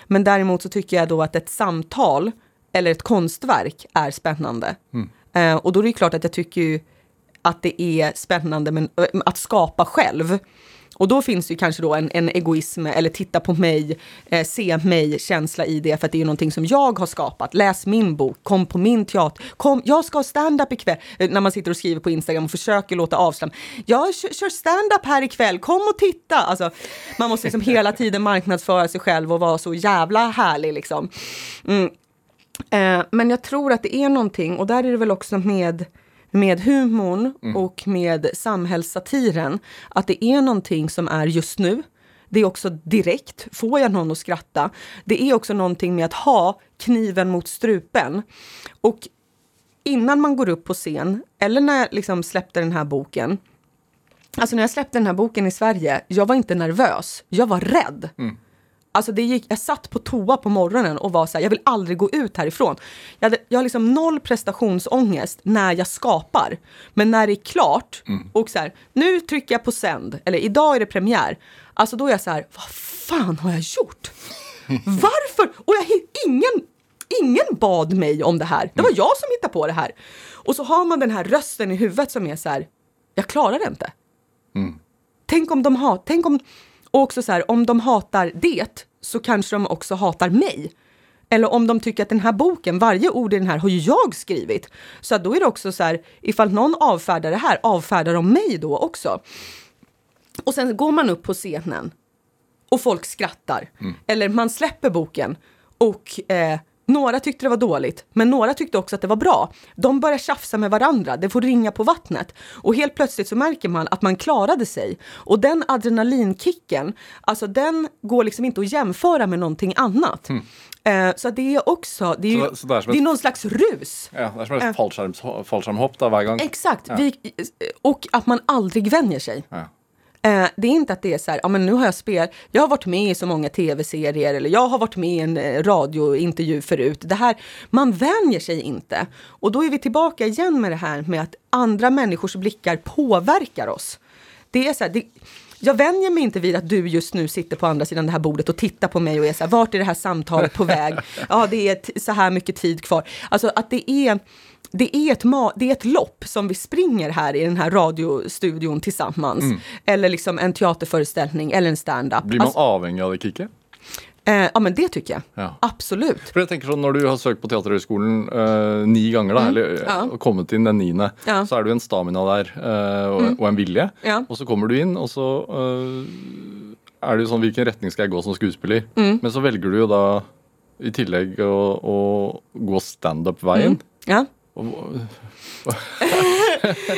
Men däremot så tycker jag då att ett samtal eller ett konstverk är spännande. Eh, och då är det klart att jag tycker ju att det är spännande men, att skapa själv. Och då finns det ju kanske då en, en egoism eller titta på mig, eh, se mig, känsla i det för att det är någonting som jag har skapat. Läs min bok, kom på min teater, kom, jag ska ha stand-up ikväll. Eh, när man sitter och skriver på Instagram och försöker låta avslappnad. Jag kör, kör stand-up här ikväll, kom och titta. Alltså, man måste liksom hela tiden marknadsföra sig själv och vara så jävla härlig liksom. Mm. Eh, men jag tror att det är någonting, och där är det väl också med, med humorn och med samhällssatiren, att det är någonting som är just nu. Det är också direkt, får jag någon att skratta? Det är också någonting med att ha kniven mot strupen. Och innan man går upp på scen, eller när jag liksom släppte den här boken, Alltså när jag släppte den här boken i Sverige, jag var inte nervös, jag var rädd. Alltså det gick, jag satt på toa på morgonen och var så här, jag vill aldrig gå ut härifrån. Jag, hade, jag har liksom noll prestationsångest när jag skapar. Men när det är klart och så här, nu trycker jag på sänd, eller idag är det premiär. Alltså då är jag så här, vad fan har jag gjort? Varför? Och jag, ingen, ingen bad mig om det här. Det var jag som hittade på det här. Och så har man den här rösten i huvudet som är så här, jag klarar det inte. Tänk om de har, tänk om, och också så här, om de hatar det så kanske de också hatar mig. Eller om de tycker att den här boken, varje ord i den här har ju jag skrivit. Så då är det också så här, ifall någon avfärdar det här, avfärdar de mig då också? Och sen går man upp på scenen och folk skrattar. Eller man släpper boken och eh, några tyckte det var dåligt, men några tyckte också att det var bra. De börjar tjafsa med varandra, det får ringa på vattnet. Och helt plötsligt så märker man att man klarade sig. Och den adrenalinkicken, alltså den går liksom inte att jämföra med någonting annat. Eh, så det är också, det är, ju, Så- så det är det är ett- någon slags rus. Ja, det er som et Eh. da, hver gang. Exakt, vi, och att man aldrig vänjer sig. Ja. Eh, det är inte att det är så här, ja men nu har jag spelat, jag har varit med i så många tv-serier eller jag har varit med i en eh, radiointervju förut. Det här, man vänjer sig inte. Och då är vi tillbaka igen med det här med att andra människors blickar påverkar oss. Det är så här, det, jag vänjer mig inte vid att du just nu sitter på andra sidan det här bordet och tittar på mig och är så här, vart är det här samtalet på väg? Ja, det är så här mycket tid kvar. Alltså att det är, det är, ett det är ett lopp som vi springer här i den här radiostudion tillsammans. Eller liksom en teaterföreställning eller en stand-up. Blir man Alltså, avhengig av det kicket? eh, ja, men det tycker jag. Ja. Absolut. For jeg tenker sånn, Når du har søkt på Teaterhøgskolen eh, ni ganger, da, eller Mm. Ja. og kommet inn den niende, Ja. så det jo en stamina der eh, og, og en vilje. Ja. Og så kommer du inn, og så eh, er det jo sånn Hvilken retning skal jeg gå som skuespiller? Mm. Men så velger du jo da i tillegg å, å gå standup-veien. Ja.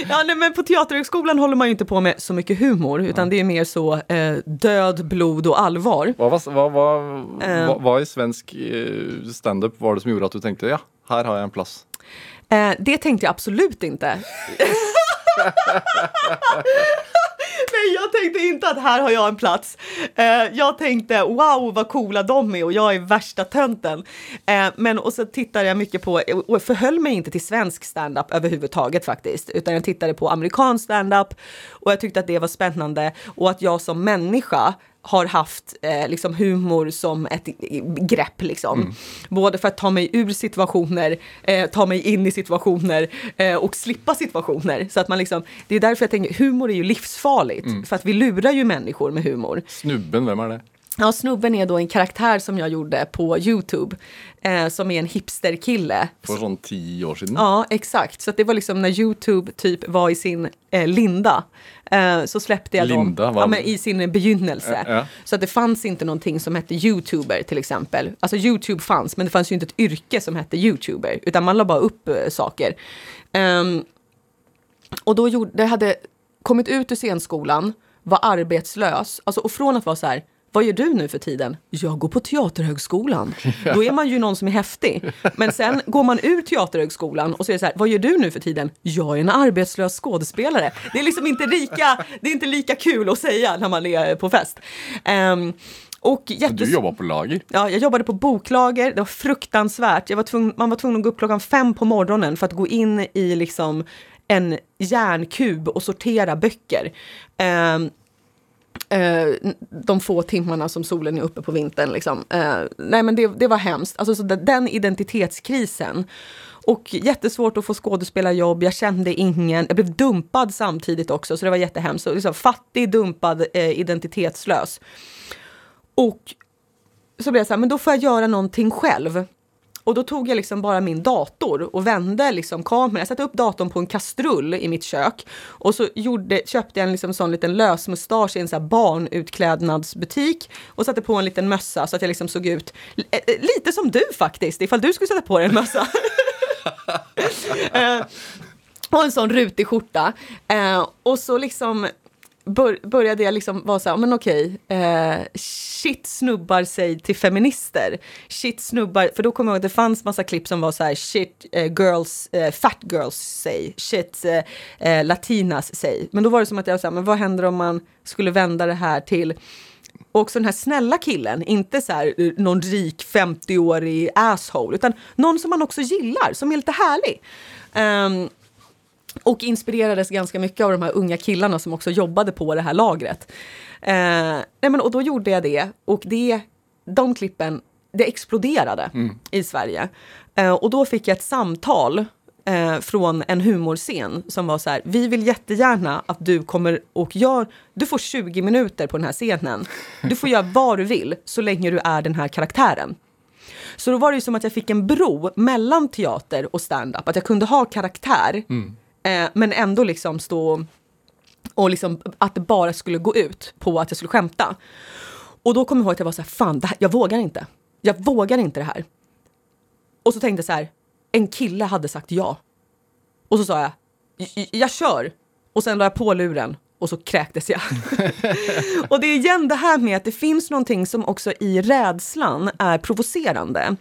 Ja, nej, men på Teaterhögskolan håller man ju inte på med så mycket humor, utan det är mer så eh, död, blod och allvar. Hva, var- hva, hva, Eh. hva, hva i svensk eh, standup var det som gjorde at du tenkte ja, her har jeg en plass? Eh, det tänkte jag absolut inte. Nej, jag tänkte inte att här har jag en plats. Eh, jag tänkte wow vad coola de är och jag är värsta tönten. Eh, men och så tittade jag mycket på och förhöll mig inte till svensk standup överhuvudtaget faktiskt, utan jag tittade på amerikansk standup och jag tyckte att det var spännande och att jag som människa har haft eh, liksom humor som ett grepp. Liksom. Både för att ta mig ur situationer, eh, ta mig in i situationer eh, och slippa situationer. Så att man liksom, det är därför jag tänker, humor är ju livsfarligt. För att vi lurar ju människor med humor. Snubben, hvem er det? Ja, snubben är då en karaktär som jag gjorde på Youtube. Eh, som är en hipsterkille. For sånn ti år siden? Ja, exakt. Så att det var liksom när Youtube typ var i sin eh, linda. Eh, så släppte jag Linda, dem ja, men i sin begynnelse. Ja, ja. Så att det fanns inte någonting som hette Youtuber till exempel. Alltså Youtube fanns, men det fanns ju inte ett yrke som hette Youtuber. Utan man la bara upp eh, saker. Ehm, och då gjorde, det hade kommit ut ur scenskolan, var arbetslös. Alltså, och från att vara så här, vad gör du nu för tiden? Jag går på Teaterhögskolan. Då är man ju någon som är häftig. Men sen går man ur Teaterhögskolan och så är det så här, vad gör du nu för tiden? Jag är en arbetslös skådespelare. Det är liksom inte lika, det är inte lika kul att säga när man är på fest. Ehm, och Du jättes- jobba på lager? Ja, jag jobbade på boklager, det var fruktansvärt. Jag var tvungen, man var tvungen att gå upp klockan fem på morgonen för att gå in i liksom en järnkub och sortera böcker. Eh, Eh, de få timmarna som solen är uppe på vintern. Liksom. Eh, nej men det, det var hemskt. Alltså, så den identitetskrisen. Och jättesvårt att få skådespelarjobb, jag kände ingen. Jag blev dumpad samtidigt också, så det var jättehemskt. Så, liksom, fattig, dumpad, eh, identitetslös. Och så blev jag så här, men då får jag göra någonting själv. Och då tog jag liksom bara min dator och vände liksom kameran. Jag satte upp datorn på en kastrull i mitt kök. Och så gjorde, köpte jag en liksom sån liten lösmustasch i en så barnutklädnadsbutik. Och satte på en liten mössa så att jag liksom såg ut eh, lite som du faktiskt, ifall du skulle sätta på dig en mössa. Eh, och en sån rutig skjorta. Eh, och så liksom började jag liksom vara så här, men okej, eh, shit snubbar sig till feminister. Shit snubbar, för då kommer jag ihåg att det fanns massa klipp som var så här, shit eh, girls, eh, fat girls say, shit eh, eh latinas say. Men då var det som att jag sa, men vad händer om man skulle vända det här till och också den här snälla killen, inte så här eh, någon rik 50-årig asshole, utan någon som man också gillar, som är lite härlig. Um, och inspirerades ganska mycket av de här unga killarna som också jobbade på det här lagret. Eh, nej men, och då gjorde jag det och det, de klippen, det exploderade i Sverige. Eh, och då fick jag ett samtal eh, från en humorscen som var så här, vi vill jättegärna att du kommer och gör, du får 20 minuter på den här scenen. Du får göra vad du vill så länge du är den här karaktären. Så då var det ju som att jag fick en bro mellan teater och stand-up. Att jag kunde ha karaktär, eh, men ändå liksom stå och liksom att det bara skulle gå ut på att jag skulle skämta. Och då kom jag ihåg att jag var så här, fan, här, jag vågar inte. Jag vågar inte det här. Och så tänkte jag så här, en kille hade sagt ja. Och så sa jag, "J- jag kör. Och sen la jag på luren och så kräktes jag. och det är igen det här med att det finns någonting som också i rädslan är provocerande.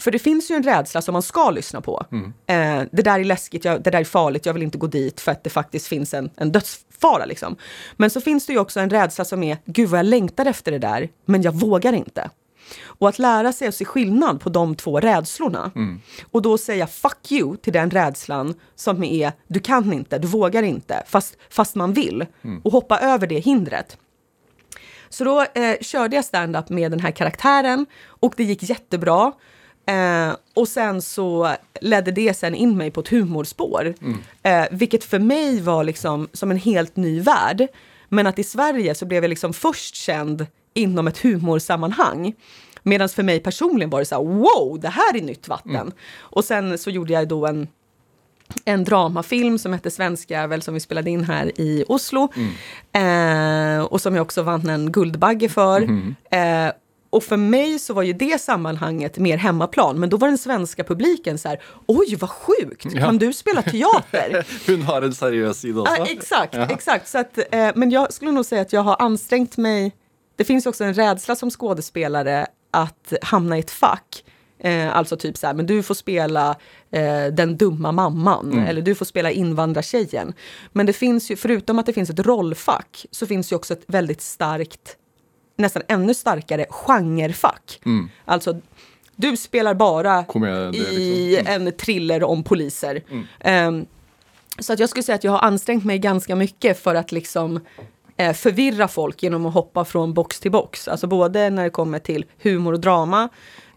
För det finns ju en rädsla som man ska lyssna på. Eh, det där är läskigt, jag, det där är farligt, jag vill inte gå dit för att det faktiskt finns en, en dödsfara. Liksom. Men så finns det ju också en rädsla som är, gud vad jag längtar efter det där, men jag vågar inte. Och att lära sig att se skillnad på de två rädslorna. Och då säga fuck you till den rädslan som är du kan inte, du vågar inte, fast, fast man vill. Och hoppa över det hindret. Så då eh, körde jag stand-up med den här karaktären och det gick jättebra. Eh, och sen så ledde det sen in mig på ett humorspår. Eh, vilket för mig var liksom som en helt ny värld. Men att i Sverige så blev jag liksom först känd inom ett humorsammanhang. Medan för mig personligen var det så här, wow, det här är nytt vatten. Och sen så gjorde jag då en en dramafilm som hette Svenskjävel som vi spelade in här i Oslo. Eh, och som jag också vann en Guldbagge för. Eh, och för mig så var ju det sammanhanget mer hemmaplan. Men då var den svenska publiken så här, oj vad sjukt, kan du spela teater? Hun har en seriøs side også. Ja, exakt, exakt. Så att, eh, men jag skulle nog säga att jag har ansträngt mig. Det finns också en rädsla som skådespelare att hamna i ett fack. Eh, alltså typ så här, men du får spela eh, den dumma mamman eller du får spela invandrartjejen. Men det finns ju, förutom att det finns ett rollfack, så finns ju också ett väldigt starkt, nästan ännu starkare genrefack. Alltså, du spelar bara Komedie, liksom. i en thriller om poliser. Ehm, så att jag skulle säga att jag har ansträngt mig ganska mycket för att liksom eh, förvirra folk genom att hoppa från box till box. Alltså både när det kommer till humor och drama,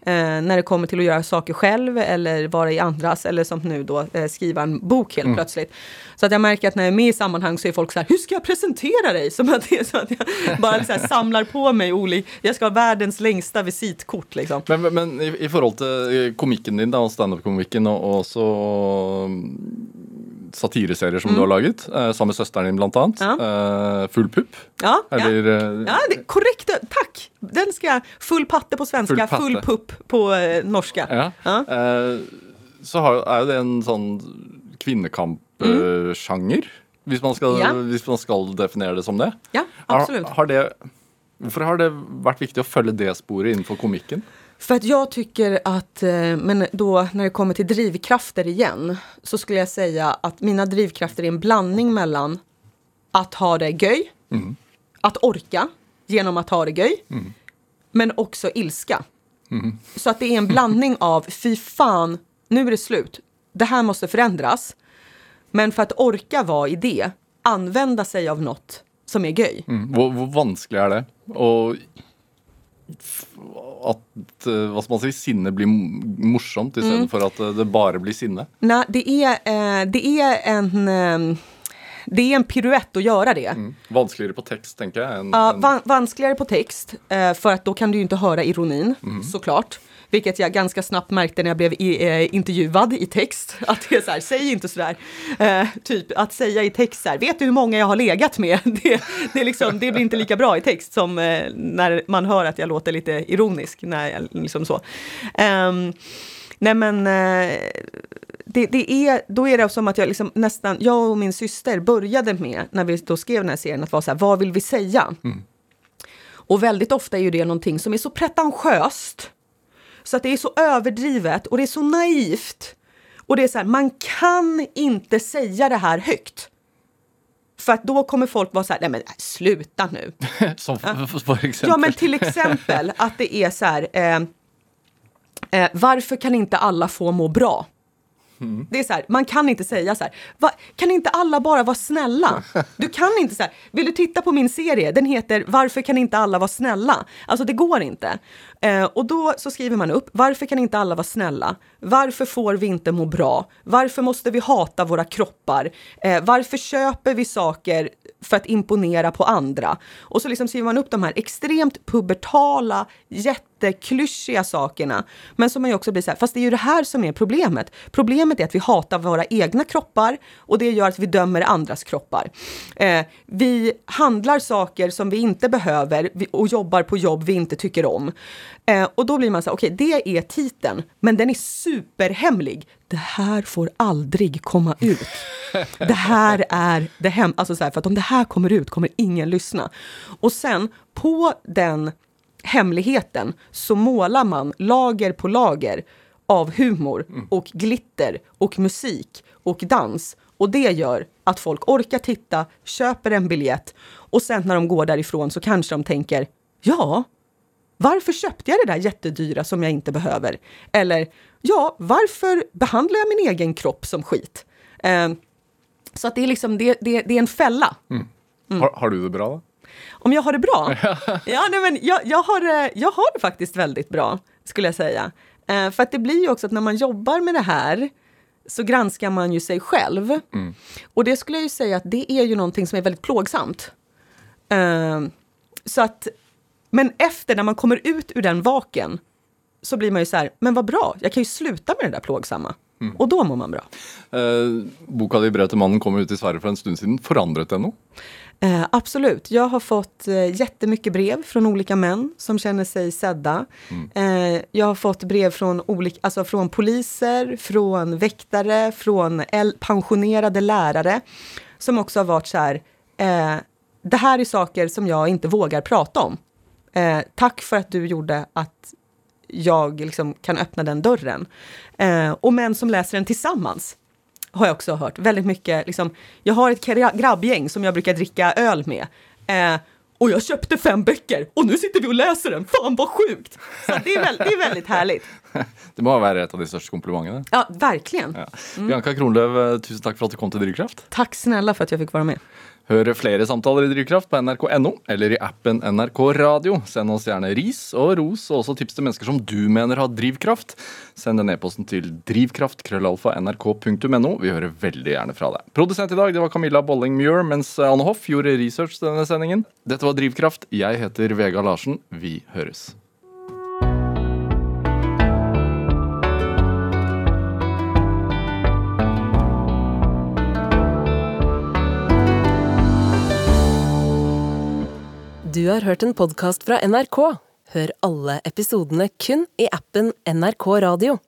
eh, när det kommer till att göra saker själv eller vara i andras eller som nu då eh, skriva en bok helt plötsligt. Så att jag märker att när jag är med i sammanhang så är folk så här, hur ska jag presentera dig? Som att det är så att jag bara så här samlar på mig olika, jag ska ha världens längsta visitkort liksom. Men, men, men i, i forhold til eh, komikken din standup-komikken, og og også mm, satireserier som du har laget, eh, sammen med søsteren din blant annet, eh, Full pupp, Ja, ja. eller eh, Ja, det, korrekt. Tack! Den ska jag, full patte på svenska, Full full pupp på eh, norska. Ja. Ja. Eh, så har, er jo det en sånn kvinnekampsjanger, hvis, man skal- Ja. hvis man skal definere det som det. Ja, absolut. Har, har det. Hvorfor har det vært viktig å følge det sporet innenfor komikken? För att jag tycker att, eh, men då när det kommer till drivkrafter igen, så skulle jag säga att mina drivkrafter är en blandning mellan att ha det göj, att orka genom att ha det göj, men också ilska. Så att det är en blandning av, fy fan, nu är det slut, det här måste förändras. Men för att orka vara i det, använda sig av något som är göj. Mm. Hvor vanskelig er det? F- at eh, hva skal man si, sinne blir morsomt Mm. istedenfor at eh, det bare blir sinne? Nej, det är, eh, det är en... Eh, det är en piruett att göra det. Mm. Vanskeligere på tekst, tenker jeg. enn- Ja, van, vanskligare på text, eh, för att då kan du ju inte höra ironin, Mm. såklart. Vilket jag ganska snabbt märkte när jag blev i, eh, intervjuad i text. Att det är så här, säg inte sådär. Eh, typ att säga i text så här, vet du hur många jag har legat med? Det, det, liksom, det blir inte lika bra i text som eh, när man hör att jag låter lite ironisk. När jag, liksom så. Ehm, nej men, eh, det, det är, då är det som att jag liksom nästan, jag och min syster började med, när vi då skrev den här serien, att vara så här, vad vill vi säga? Och väldigt ofta är ju det någonting som är så pretentiöst, så att det är så överdrivet och det är så naivt. Och det är så här, man kan inte säga det här högt. För att då kommer folk vara så här, nej men sluta nu. Som eksempel. Ja men till exempel att det är så här, eh, eh, varför kan inte alla få må bra? Det är så här, man kan inte säga så här, va, kan inte alla bara vara snälla? Du kan inte så här, vill du titta på min serie? Den heter Varför kan inte alla vara snälla? Alltså det går inte. Eh, och då så skriver man upp, varför kan inte alla vara snälla? Varför får vi inte må bra? Varför måste vi hata våra kroppar? Eh, varför köper vi saker för att imponera på andra? Och så liksom skriver man upp de här extremt pubertala, jätteklyschiga sakerna. Men som man ju också blir så här, fast det är ju det här som är problemet. Problemet är att vi hatar våra egna kroppar och det gör att vi dömer andras kroppar. Eh, vi handlar saker som vi inte behöver och jobbar på jobb vi inte tycker om. Eh, och då blir man så här, okej, okay, det är titeln, men den är superhemlig. Det här får aldrig komma ut. Det här är det hem... Alltså så här, för att om det här kommer ut kommer ingen lyssna. Och sen på den hemligheten så målar man lager på lager av humor och glitter och musik och dans. Och det gör att folk orkar titta, köper en biljett och sen när de går därifrån så kanske de tänker ja, varför köpte jag det där jättedyra som jag inte behöver? Eller ja, varför behandlar jag min egen kropp som skit? Eh, så att det är liksom, det, det, det är en fälla. Mm. Mm. Har, har, du det bra? Då? Om jag har det bra? ja, nej, men jag, jag, har, eh, jag har det faktiskt väldigt bra, skulle jag säga. Eh, för att det blir ju också att när man jobbar med det här så granskar man ju sig själv. Mm. Och det skulle jag ju säga att det är ju någonting som är väldigt plågsamt. Eh, så att, men efter när man kommer ut ur den vaken så blir man ju så här, men vad bra, jag kan ju sluta med det där plågsamma. Mm. Och då mår man bra. Eh, boka di till mannen' kom ut i Sverige för en stund sedan. Förändrat det något? Eh, absolut. Jag har fått eh, jättemycket brev från olika män som känner sig sedda. Mm. Eh, jag har fått brev från, olika, alltså från poliser, från väktare, från pensionerade lärare som också har varit så här, eh, det här är saker som jag inte vågar prata om. Eh, tack för att du gjorde att jag liksom kan öppna den dörren. Eh, och män som läser den tillsammans har jag också hört. Väldigt mycket, liksom, jag har ett grabbgäng som jag brukar dricka öl med. Eh, och jag köpte fem böcker och nu sitter vi och läser den. Fan vad sjukt! Så det är, väl, det är väldigt härligt. Det må vara ett av de största komplimangerna. Ja, verkligen. Ja. Mm. Bianca Kronlöf, eh, tusen tack för att du kom till Drivkraft. Tack snälla för att jag fick vara med. Hør flere samtaler i Drivkraft på nrk.no eller i appen NRK Radio. Send oss gjerne ris og ros, og også tips til mennesker som du mener har drivkraft. Send den e-posten til drivkraft.krøllalfa.nrk.no. Vi hører veldig gjerne fra deg. Produsent i dag det var Camilla Bolling Muir, mens Anne Hoff gjorde research til denne sendingen. Dette var Drivkraft. Jeg heter Vega Larsen. Vi høres. Du har hørt en podkast fra NRK. Hør alle episodene kun i appen NRK Radio.